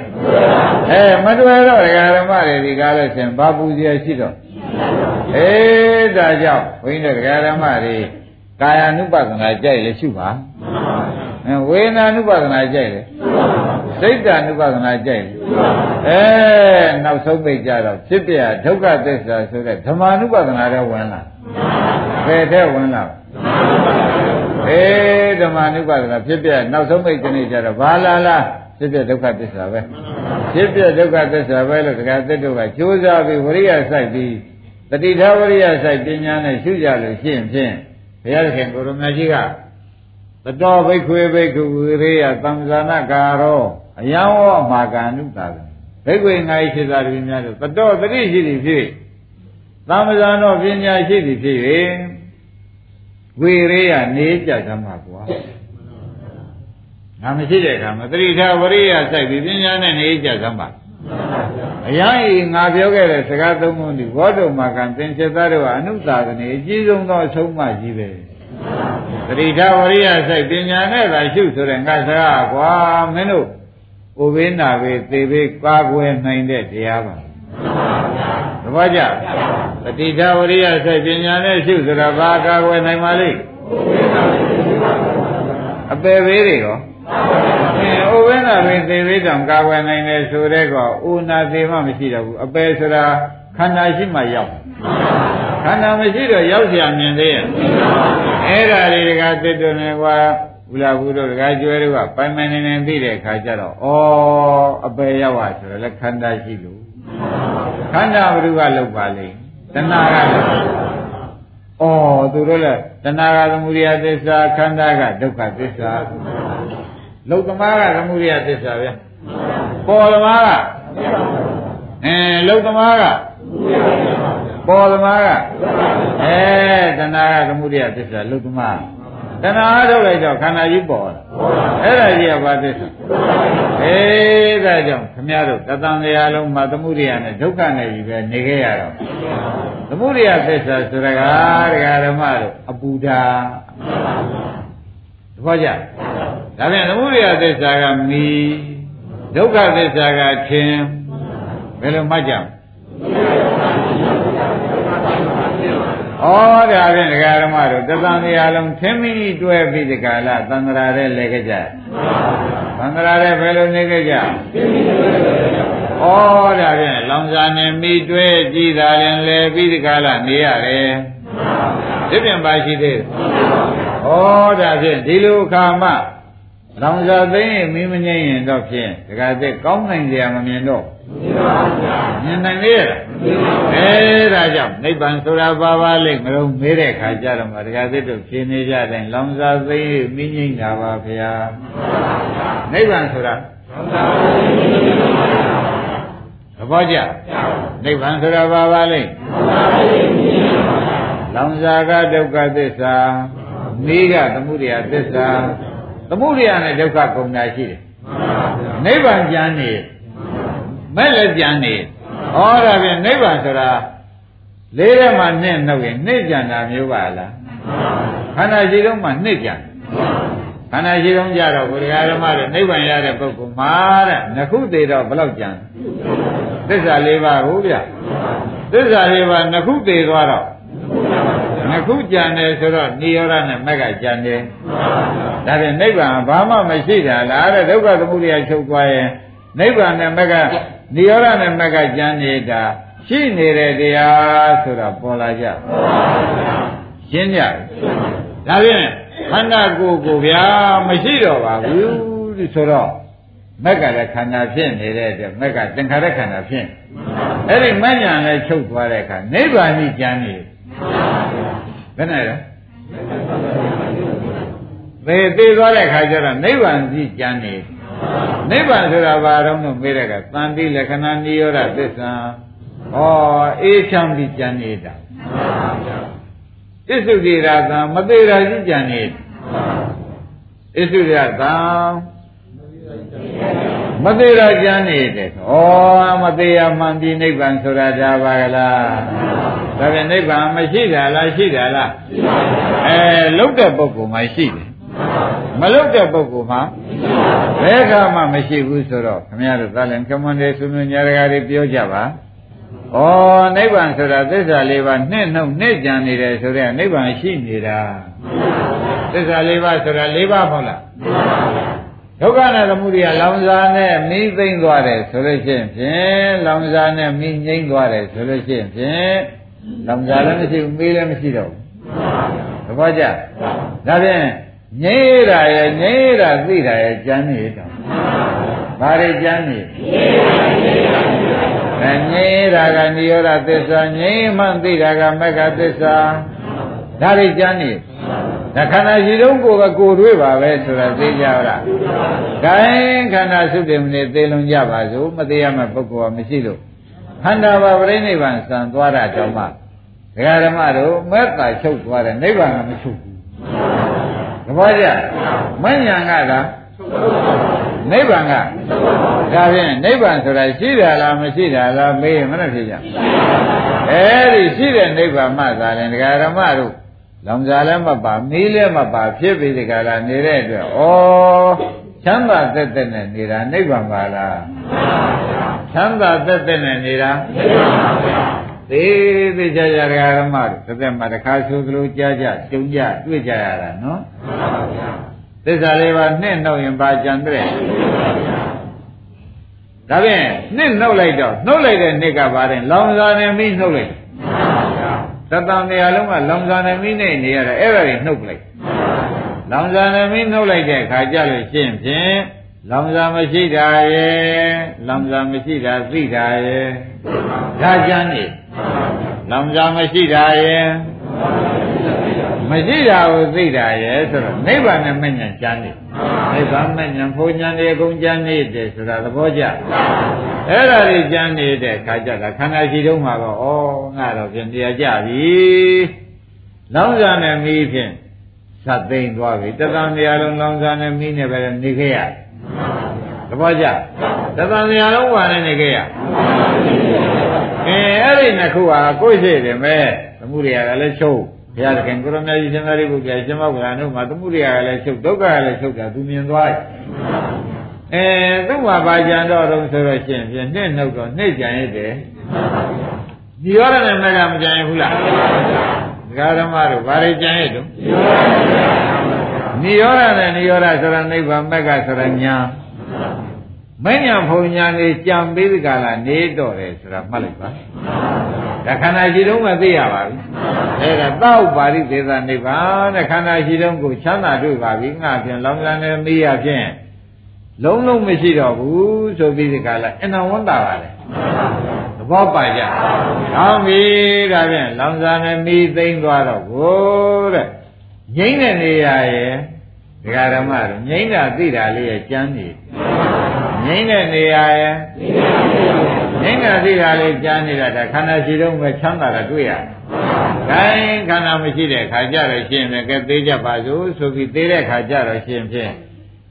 အဲမတွယ်တော့ဒကာဓမ္မတွေဒီကားလို့ရှင်ဘာပူဇော်ရှိတော့အေးဒါကြောင့်ဘုန်းကြီးတို့ဒကာဓမ္မတွေကာယ ानु ပဒနာကြိုက်လေရှုပါဝေဒနာ ानु ပဒနာကြိုက်လေ ါ ဒိဋ္ဌာနုပဒနာကြိုက်ဘူးအဲနောက်ဆုံးသိကြတော့ဖြစ်ပြဒုက္ခသစ္စာဆိုတဲ့ဓမ္မာနုပဒနာလည်းဝင်လာဘယ်ထဲဝင်လာအေးဓမ္မာနုပဒနာဖြစ်ပြနောက်ဆုံးသိတဲ့နေ့ကျတော့ဘာလာလားဖြစ်ပြဒုက္ခသစ္စာပဲဖြစ်ပြဒုက္ခသစ္စာပဲလို့တရားသစ်တို့ကကြိုးစားပြီးဝရိယစိုက်ပြီးတတိထဝရိယစိုက်ပညာနဲ့ရှုကြလို့ရှင်းဖြင့်ဘုရားခင်ကိုရမကြီးကတတော်ဘိက္ခွေဘိက္ခုဝိရိယသံဃာနာကာရော အယံဝအမာကာနုတာဘိခွေငါဤဖြစ်သာတည်းများလို့တတော်တတိရှိသည်ဖြစ်သံဇာနောပညာရှိသည်ဖြစ်၍ဝိရိယနေကြသမှာကွာငါမရှိတဲ့အခါမှာတတိထဝရိယစိုက်ပြီးပညာနဲ့နေကြသမှာအရာကြီးငါပြောခဲ့တဲ့စကားသုံးခုဒီဘောဓမာကံသင်္ချေသားတို့ကအနုသာကနေအကြီးဆုံးသောအဆုံးမကြီးပဲတတိထဝရိယစိုက်ပညာနဲ့သာရှုဆိုတဲ့ငါစကားကွာမင်းတို့ ဥပိနာပဲသေဘေးကာကွယ်နိုင်တဲ့တရားပါသဘောကျတတိထဝရိယစိုက်ပညာနဲ့ရှုဆိုတာဘာကာကွယ်နိုင်ပါလိမ့်အပေဘေးတွေရောအဲဥဝိနာပင်သေသေးတောင်ကာဝယ်နိုင်တယ်ဆိုတဲ့ကောဥနာသေးမှမရှိတော့ဘူးအပယ်ဆိုတာခန္ဓာရှိမှရောက်ခန္ဓာမရှိတော့ရောက်เสียမြင်သေးရဲ့အဲ့ဒါတွေကတစ်တွနေကွာ ဘုလားဘုတို့တကကျွဲတို့ကပိုင်ပိုင်နေနေသိတဲ့အခါကျတော့ဩအပယ်ရောက်ပါဆိုတော့လည်းခန္ဓာရှိလို့ခန္ဓာဘုရားလောက်ပါလေတဏှာကလည်းဩသူတို့လည်းတဏှာကသမုဒိယသစ္စာခန္ဓာကဒုက္ခသစ္စာလုတ်သမားကသမုဒိယသစ္စာပဲပေါ်သမားကအဲလုတ်သမားကပေါ်သမားကအဲတဏှာကသမုဒိယသစ္စာလုတ်သမား တဏှာထုတ်လိုက်တော့ခန္ဓာကြီးပေါ်လာအဲ့ဒါကြီးကဘာသစ္စာအေးဒါကြောင့်ခမရတို့တသံတရားလုံးမှာသမှုရိယနဲ့ဒုက္ခနဲ့ကြီးပဲနေခဲ့ရတော့သမှုရိယသစ္စာဆိုရကတရားဓမ္မတို့အပူဓာတဘောကြဒါပြန်သမှုရိယသစ္စာကမီဒုက္ခသစ္စာကခြင်းဘယ်လိုမှတ်ကြမ ဩဒါဖြင့်ဒကာဓမ္မတို့တသံတရားလုံးသင်္မိတွဲပြီးဒီကာလသံဃာရဲလဲကြကြသံဃာရဲဘယ်လိုနေကြကြဩဒါဖြင့်လောင်စာနဲ့မိတွဲကြည်သာရင်လဲပြီးဒီကာလနေရတယ်ဒီပြင်ပါရှိသေးဩဒါဖြင့်ဒီလိုအခါမှလောင်စာသိရင်မိမငိမ့်ရင်တော့ဖြင့်ဒကာသက်ကောင်းနိုင်ကြမမြင်တော့ မြင်နိုင်လေရအဲဒါကြောင့်နိဗ္ဗာန်ဆိုတာဘာပါလိမ့်မလို့မေးတဲ့ခါကျတော့မှဒကာသစ်တို့ဖြေနေကြတယ်လောင်စာသိမိငိမ့်တာပါဗျာနိဗ္ဗာန်ဆိုတာသဘောကျနိဗ္ဗာန်ဆိုတာဘာပါလိမ့်လောင်စာကဒုက္ခသစ္စာမိကသမုဒယသစ္စာသမုဒယနဲ့ဒုက္ခကုန်တာရှိတယ်နိဗ္ဗာန်ကျမ်းနေ မဲ့လည်းကြံနေဩဒါဖြင့်နိဗ္ဗာန်ဆိုတာလေးထဲမှာနဲ့နှုတ်ရင်နှိမ့်ကြံတာမျိုးပါလားခန္ဓာရှိလုံးမှာနှိမ့်ကြံခန္ဓာရှိလုံးကြတော့ဘုရားဓမ္မတွေနိဗ္ဗာန်ရတဲ့ပုဂ္ဂိုလ်မှာတဲ့ငခုသေးတော့ဘယ်လောက်ကြံသစ္စာလေးပါးကိုဗျသစ္စာလေးပါးငခုသေးသွားတော့ငခုကြံတယ်ဆိုတော့နိရောဓနဲ့မက်ကကြံတယ်ဒါဖြင့်နိဗ္ဗာန်ဘာမှမရှိတာလားတဲ့ဒုက္ခသမုဒယချုပ်သွားရင်နိဗ္ဗာန်နဲ့မက်က နိရောဓနဲ့မက်ကကြံနေတာရှိနေတဲ့တရားဆိုတာပေါ်လာကြရှင်းကြဒါဖြင့်ခန္ဓာကိုယ်ကိုဗျာမရှိတော့ပါဘူးဒီဆိုတော့မက်ကလည်းခန္ဓာဖြစ်နေတဲ့အတွက်မက်ကသင်္ခါရခန္ဓာဖြစ်အဲ့ဒီမဉ္ဇဏ်လည်းချုပ်သွားတဲ့အခါနိဗ္ဗာန်ကြီးကြံနေဘယ်နဲ့လဲသေသေးသွားတဲ့အခါကျတော့နိဗ္ဗာန်ကြီးကြံနေ နိဗ္ဗာန်ဆိုတာဘာတော့လို့မေးတဲ့ကသံတိလက္ခဏာနိရောဓသစ္စာဩအေးချမ်းပြီးကြံနေတာဣသုတိရာသံမသေးတာကြီးကြံနေဣသုရိယသံမသေးတာကြံနေတယ်ဩမသေးရမှန်ပြီးနိဗ္ဗာန်ဆိုတာဒါပါကလားဒါပြန်နိဗ္ဗာန်မရှိတာလားရှိတာလားအဲလုတ်တဲ့ပုဂ္ဂိုလ်မှရှိတယ် မလုတ်တဲ့ပုဂ္ဂိုလ်မှာဘယ်ကမှမရှိဘူးဆိုတော့ခမရတို့သာလင်ကမွန်တွေသူမျိုးညာတကာတွေပြောကြပါဩနိဗ္ဗာန်ဆိုတာသစ္စာလေးပါးနှစ်နှုတ်နှစ်ကြံနေတယ်ဆိုတော့နိဗ္ဗာန်ရှိနေတာသစ္စာလေးပါးဆိုတာလေးပါးမဟုတ်လားဒုက္ခနဲ့သမုဒိယလောင်စာနဲ့မိသိမ့်သွားတယ်ဆိုလို့ရှိရင်ဖြင့်လောင်စာနဲ့မိငိမ့်သွားတယ်ဆိုလို့ရှိရင်ဖြင့်လောင်စာလည်းမရှိဘူးမိလည်းမရှိတော့ဘူးသဘောကျဒါဖြင့် ငြိမ့်တာရဲ့ငြိမ့်တာသိတာရဲ့ကြမ်းနေတော့ဘာတွေကြမ်းနေအဲငြိမ့်တာကနိရောဓသစ္စာငြိမ့်မှသိတာကမက္ခသစ္စာဒါတွေကြမ်းနေဒါခန္ဓာရှိတုံးကိုပဲကိုတွေးပါပဲဆိုတာသိကြလား။ဂိုင်းခန္ဓာစုတယ်မနေသေလုံးကြပါစို့မသေးရမယ့်ပုဂ္ဂိုလ်ကမရှိလို့ခန္ဓာပါပြိဋိဘံစံသွားတာကြောင့်မှဒကာဓမ္မတို့မက်တာချုပ်သွားတယ်နိဗ္ဗာန်ကမချုပ်ဘူး။ တပည့်ကြမဉ္ဇဏ်ကလားနိဗ္ဗာန်ကဒါဖြင့်နိဗ္ဗာန်ဆိုတာရှိတာလားမရှိတာလားမေးရင်မနဲ့ဖြစ်ကြ။အဲဒီရှိတဲ့နိဗ္ဗာန်မှသာရင်ဒကာဓမ္မတို့လောင်စာလည်းမပါမီးလည်းမပါဖြစ်ပြီးဒီကလာနေတဲ့အတွက်ဩချမ်းသာသက်သက်နဲ့နေတာနိဗ္ဗာန်ပါလားချမ်းသာသက်သက်နဲ့နေတာ သေးသေးကြကြရဓမ္မတို့သက်သက်မှာတစ်ခါဆိုသလိုကြားကြကြုံကြတွေ့ကြရတာနော်သစ္စာလေးပါနှစ်နှုတ်ရင်ပါကြံတဲ့ဒါဖြင့်နှစ်နှုတ်လိုက်တော့နှုတ်လိုက်တဲ့နှစ်ကပါတယ်လောင်စာနဲ့မိနှုတ်လိုက်သတ္တံနေရာလုံးကလောင်စာနေမိနဲ့နေရတယ်အဲ့ဒါတွေနှုတ်လိုက်လောင်စာနေမိနှုတ်လိုက်တဲ့အခါကျလို့ရှင်းဖြင့် လောင်စာမရှိတာရဲ့လောင်စာမရှိတာသိတာရဲ့ဒါကြမ်းနေလောင်စာမရှိတာရဲ့မရှိတာကိုသိတာရဲ့ဆိုတော့နိဗ္ဗာန်နဲ့မဉ္ဇဉ်ကြမ်းနေနိဗ္ဗာန်မဉ္ဇဉ်ဘုံဉာဏ်တွေအကုန်ကြမ်းနေတယ်ဆိုတာသဘောကျအဲ့ဒါတွေကြမ်းနေတဲ့ခါကျတာခန္ဓာရှိတုံးမှာတော့ဩငါတော့ပြင်တရားကြပြီလောင်းစာနဲ့မီးဖြင့်သတ်သိမ့်သွားပြီတသံတရားလုံးလောင်စာနဲ့မိနေပဲနေခဲ့ရ သဘောကျတသံတရားလုံးဝါနဲ့နေခဲ့ရအဲအဲ့ဒီနှစ်ခုဟာကိုယ်ရှိတယ်မဲ့သမှုတွေကလည်းချုပ်ဘုရားသခင်ကိုရမကြီးရှင်သာရိပုတ္တရာရှင်မောက္ခရာတို့မှာသမှုတွေကလည်းချုပ်ဒုက္ခကလည်းချုပ်တာသူမြင်သွားတယ်အဲသူ့မှာပါကြံတော့တော့ဆိုတော့ရှင်ဖြင့်နှစ်နှုတ်တော့နှစ်ကြံရတယ်ဒီရောရနဲ့မကမကြံရဘူးလားဒကာဓမ္မတို့ဘာတွေကြံရတုံး နိရောဓနဲ့နိရောဓဆိုတာနိဗ္ဗာန်မက်ကဆိုတာညာမဉ္ဇဉ်ဖုန်ညာနေကြံပေးဒီကလာနေတော့တယ်ဆိုတာမှတ်လိုက်ပါဒါခန္ဓာရှိတုံးမသိရပါဘူးအဲ့ဒါသောက်ပါရိသေသနိဗ္ဗာန်တဲ့ခန္ဓာရှိတုံးကိုချမ်းသာတွေ့ပါပြီငါဖြင့်လောင်စာနဲ့မေးရဖြင့်လုံးလုံးမရှိတော့ဘူးဆိုပြီးဒီကလာအနဝန္တာပါလေသဘောပါကြ။ကောင်းပြီဒါဖြင့်လောင်စာနဲ့မိသိမ့်သွားတော့ကိုတဲ့ ငိမ့်တဲ့နေရာရဲ့ဒကာဓမ္မတို့ငိမ့်တာသိတာလေးရဲ့ကြမ်းနေငိမ့်တဲ့နေရာရဲ့ငိမ့်တာသိတာလေးကြမ်းနေတာဒါခန္ဓာရှိတော့ပဲချမ်းသာတာတွေ့ရတယ်။ခိုင်းခန္ဓာမရှိတဲ့ခါကြတော့ရှင်းတယ်ကဲသေးကြပါစို့ဆိုပြီးသေးတဲ့ခါကြတော့ရှင်းဖြင့်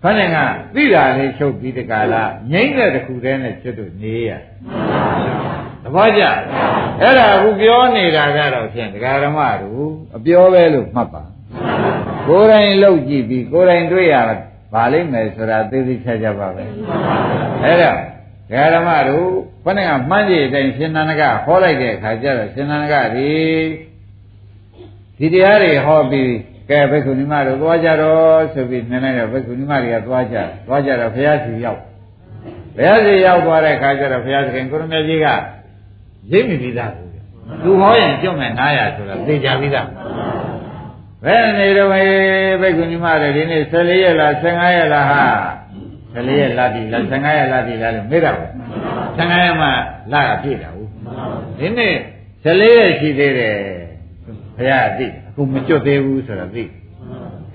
ခဏကသိတာလေးချုပ်ပြီးတကလားငိမ့်တဲ့တခုတည်းနဲ့ကျွတ်တို့နေရသဘောကျအဲ့ဒါအခုပြောနေတာကတော့ဖြင့်ဒကာဓမ္မတို့အပြောပဲလို့မှတ်ပါ ကိုယ်တိုင်လှုပ်ကြည့်ပြီးကိုယ်တိုင်တွေ့ရပါလိမ့်မယ်ဆိုတာသိသိချာချာပါပဲအဲ့ဒါဒကာဓမ္မတို့ခဏကမှန်းကြည့်အတိုင်းရှင်နန္ဒကဟောလိုက်တဲ့အခါကျတော့ရှင်နန္ဒကဒီဒီတရားတွေဟောပြီးကဲဘိက္ခုနီမတို့သွားကြတော့ဆိုပြီးနည်းနည်းတော့ဘိက္ခုနီမတွေကသွားကြသွားကြတော့ဘုရားရှိရောက်ဘုရားရှိရောက်သွားတဲ့အခါကျတော့ဘုရားသခင်ကိုရမေကြီးကရိပ်မိပြီးသားကိုသူဟောရင်ကြွမဲ့900ဆိုတာသိကြပြီးသား ဘယ်နေတော့ဘိက္ခုနီမတွေဒီနေ့14ရက်လား15ရက်လားဟာ14ရက်လာပြီလား15ရက်လာပြီလားလို့မေးတာပဲ15ရက်မှလာတာပြည့်တာဟုတ်ဒီနေ့14ရက်ရှိသေးတယ်ဘုရားသိအခုမကျွတ်သေးဘူးဆိုတာသိ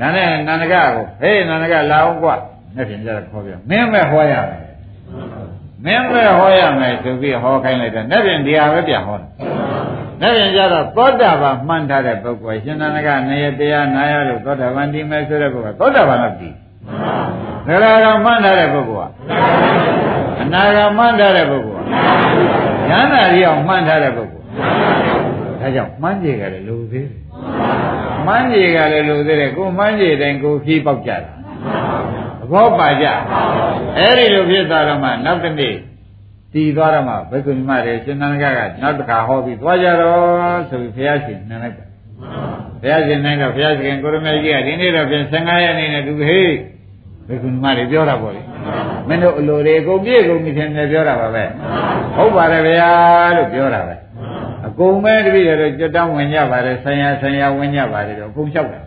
ဒါနဲ့နန္ဒကကိုဟေးနန္ဒကလာအောင်ကွာနဲ့ပြင်ကြတော့ခေါ်ပြမင်းမဲ့ဟောရမယ်မင်းမဲ့ဟောရမယ်ဆိုပြီးဟောခိုင်းလိုက်တယ်နဲ့ပြင်ဒီဟာပဲပြန်ဟောတယ် နဲ့ပြင်ကြတော့သောတာပန်မှန်ထားတဲ့ပုဂ္ဂိုလ်ရှင်နန္ဒကနေရတရားနာရလို့သောတာပန်ဒီမဲ့ဆိုတဲ့ပုဂ္ဂိုလ်သောတာပန်တော့ဒီသရဂံမှန်ထားတဲ့ပုဂ္ဂိုလ်ကအနာဂံမှန်ထားတဲ့ပုဂ္ဂိုလ်ကဉာဏ်သာရီအောင်မှန်ထားတဲ့ပုဂ္ဂိုလ်ဒါကြောင့်မှန်းကြည့်ကြတယ်လို့သေးတယ်မှန်းကြည့်ကြတယ်လို့သေးတယ်ကိုမှန်းကြည့်တိုင်းကိုဖြီးပေါက်ကြတာသဘောပါကြအဲ့ဒီလိုဖြစ်သွားတော့မှနောက်တစ်နေ့ တည်သွားတော့မှဘိက္ခုနီမတွေရှင်နန္ဒကကနောက်တစ်ခါဟောပြီးသွားကြတော့ဆိုပြီးဘုရားရှင်နန်းလိုက်တာဘုရားရှင်နိုင်တော့ဘုရားရှင်ကိုရမေကြီးကဒီနေ့တော့ပြန်15ရက်နေနဲ့သူဟေးဘိက္ခုနီမတွေပြောတာပေါ့လေမင်းတို့အလိုတွေအကုန်ပြည့်ကုန်ပြီထင်တယ်ပြောတာပါပဲဟုတ်ပါတယ်ဗျာလို့ပြောတာပဲအကုန်ပဲတပည့်တော်ကြွတောင်းဝင်ကြပါတယ်ဆံရဆံရဝင်ကြပါတယ်တော့အကုန်လျှောက်တာ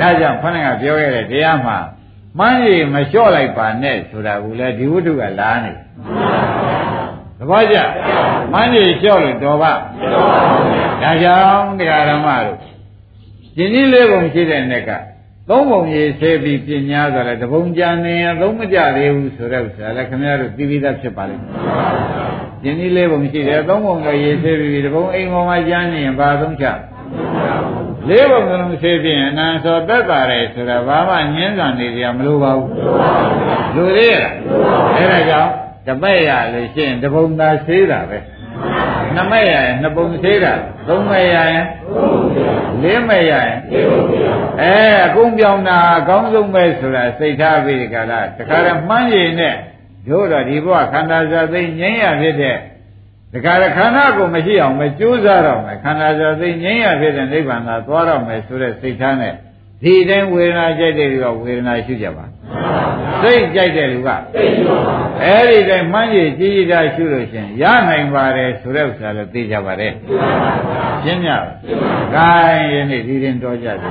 ဒါကြောင့်ခဏကပြောခဲ့တဲ့တရားမှာမှန်းရည်မလျှော့လိုက်ပါနဲ့ဆိုတာကလည်းဒီဝတ္ထုကလာနေ သဘောကျမှန်းရည်လျှော့လို့တော်ပါဒါကြောင့်တရားဓမ္မတို့ဒီနည်းလေးပုံရှိတဲ့နေ့ကသုံးပုံရေးဆဲပြီးပညာဆိုလည်းတပုံကြံနေရင်သုံးမကြသေးဘူးဆိုတဲ့ဥစ္စာလည်းခင်ဗျားတို့သိပြီးသားဖြစ်ပါလိမ့်မယ်။ယင်းဒီလေးပုံရှိတယ်သုံးပုံကရေးဆဲပြီးတပုံအိမ်ပေါ်မှာကြမ်းနေရင်ဘာသုံးချလေးပုံကလုံးဆဲပြီးအနန္သောသက်တာတယ်ဆိုတာဘာမှညင်းဆန်နေကြမလို့ပါဘူး။လူသေးရလား။အဲဒါကြောင့် တပည့်ရလို့ရှိရင်တပုံသာဆေးတာပဲ။နှစ်မဲ့ရရင်နှစ်ပုံဆေးတာသုံးမဲ့ရရင်လေးမဲ့ရရင်အဲအကုန်ပြောင်းတာအကောင်းဆုံးပဲဆိုတာစိတ်ထားပြီးဒီကလာတခါတည်းမှန်းရည်နဲ့တို့တော့ဒီဘဝခန္ဓာဇာသိငြိမ်းရဖြစ်တဲ့တခါတည်းခန္ဓာကိုမရှိအောင်မကြိုးစားတော့မယ်ခန္ဓာဇာသိငြိမ်းရဖြစ်တဲ့နိဗ္ဗာန်သာသွားတော့မယ်ဆိုတဲ့စိတ်ထားနဲ့ဒီတိုင်းဝေဒနာကြိုက်တဲ့လူကဝေဒနာရှုကြပါ စိတ်ကြိုက်တဲ့လူကအဲ့ဒီတိုင်းမှန်းရည်ကြည်ကြည်တာရှုလို့ရှင်ရနိုင်ပါတယ်ဆိုတဲ့ဥစ္စာလည်းသိကြပါတယ်ရှင်းကြပါ gain ယနေ့ဒီရင်တော်ကြတယ်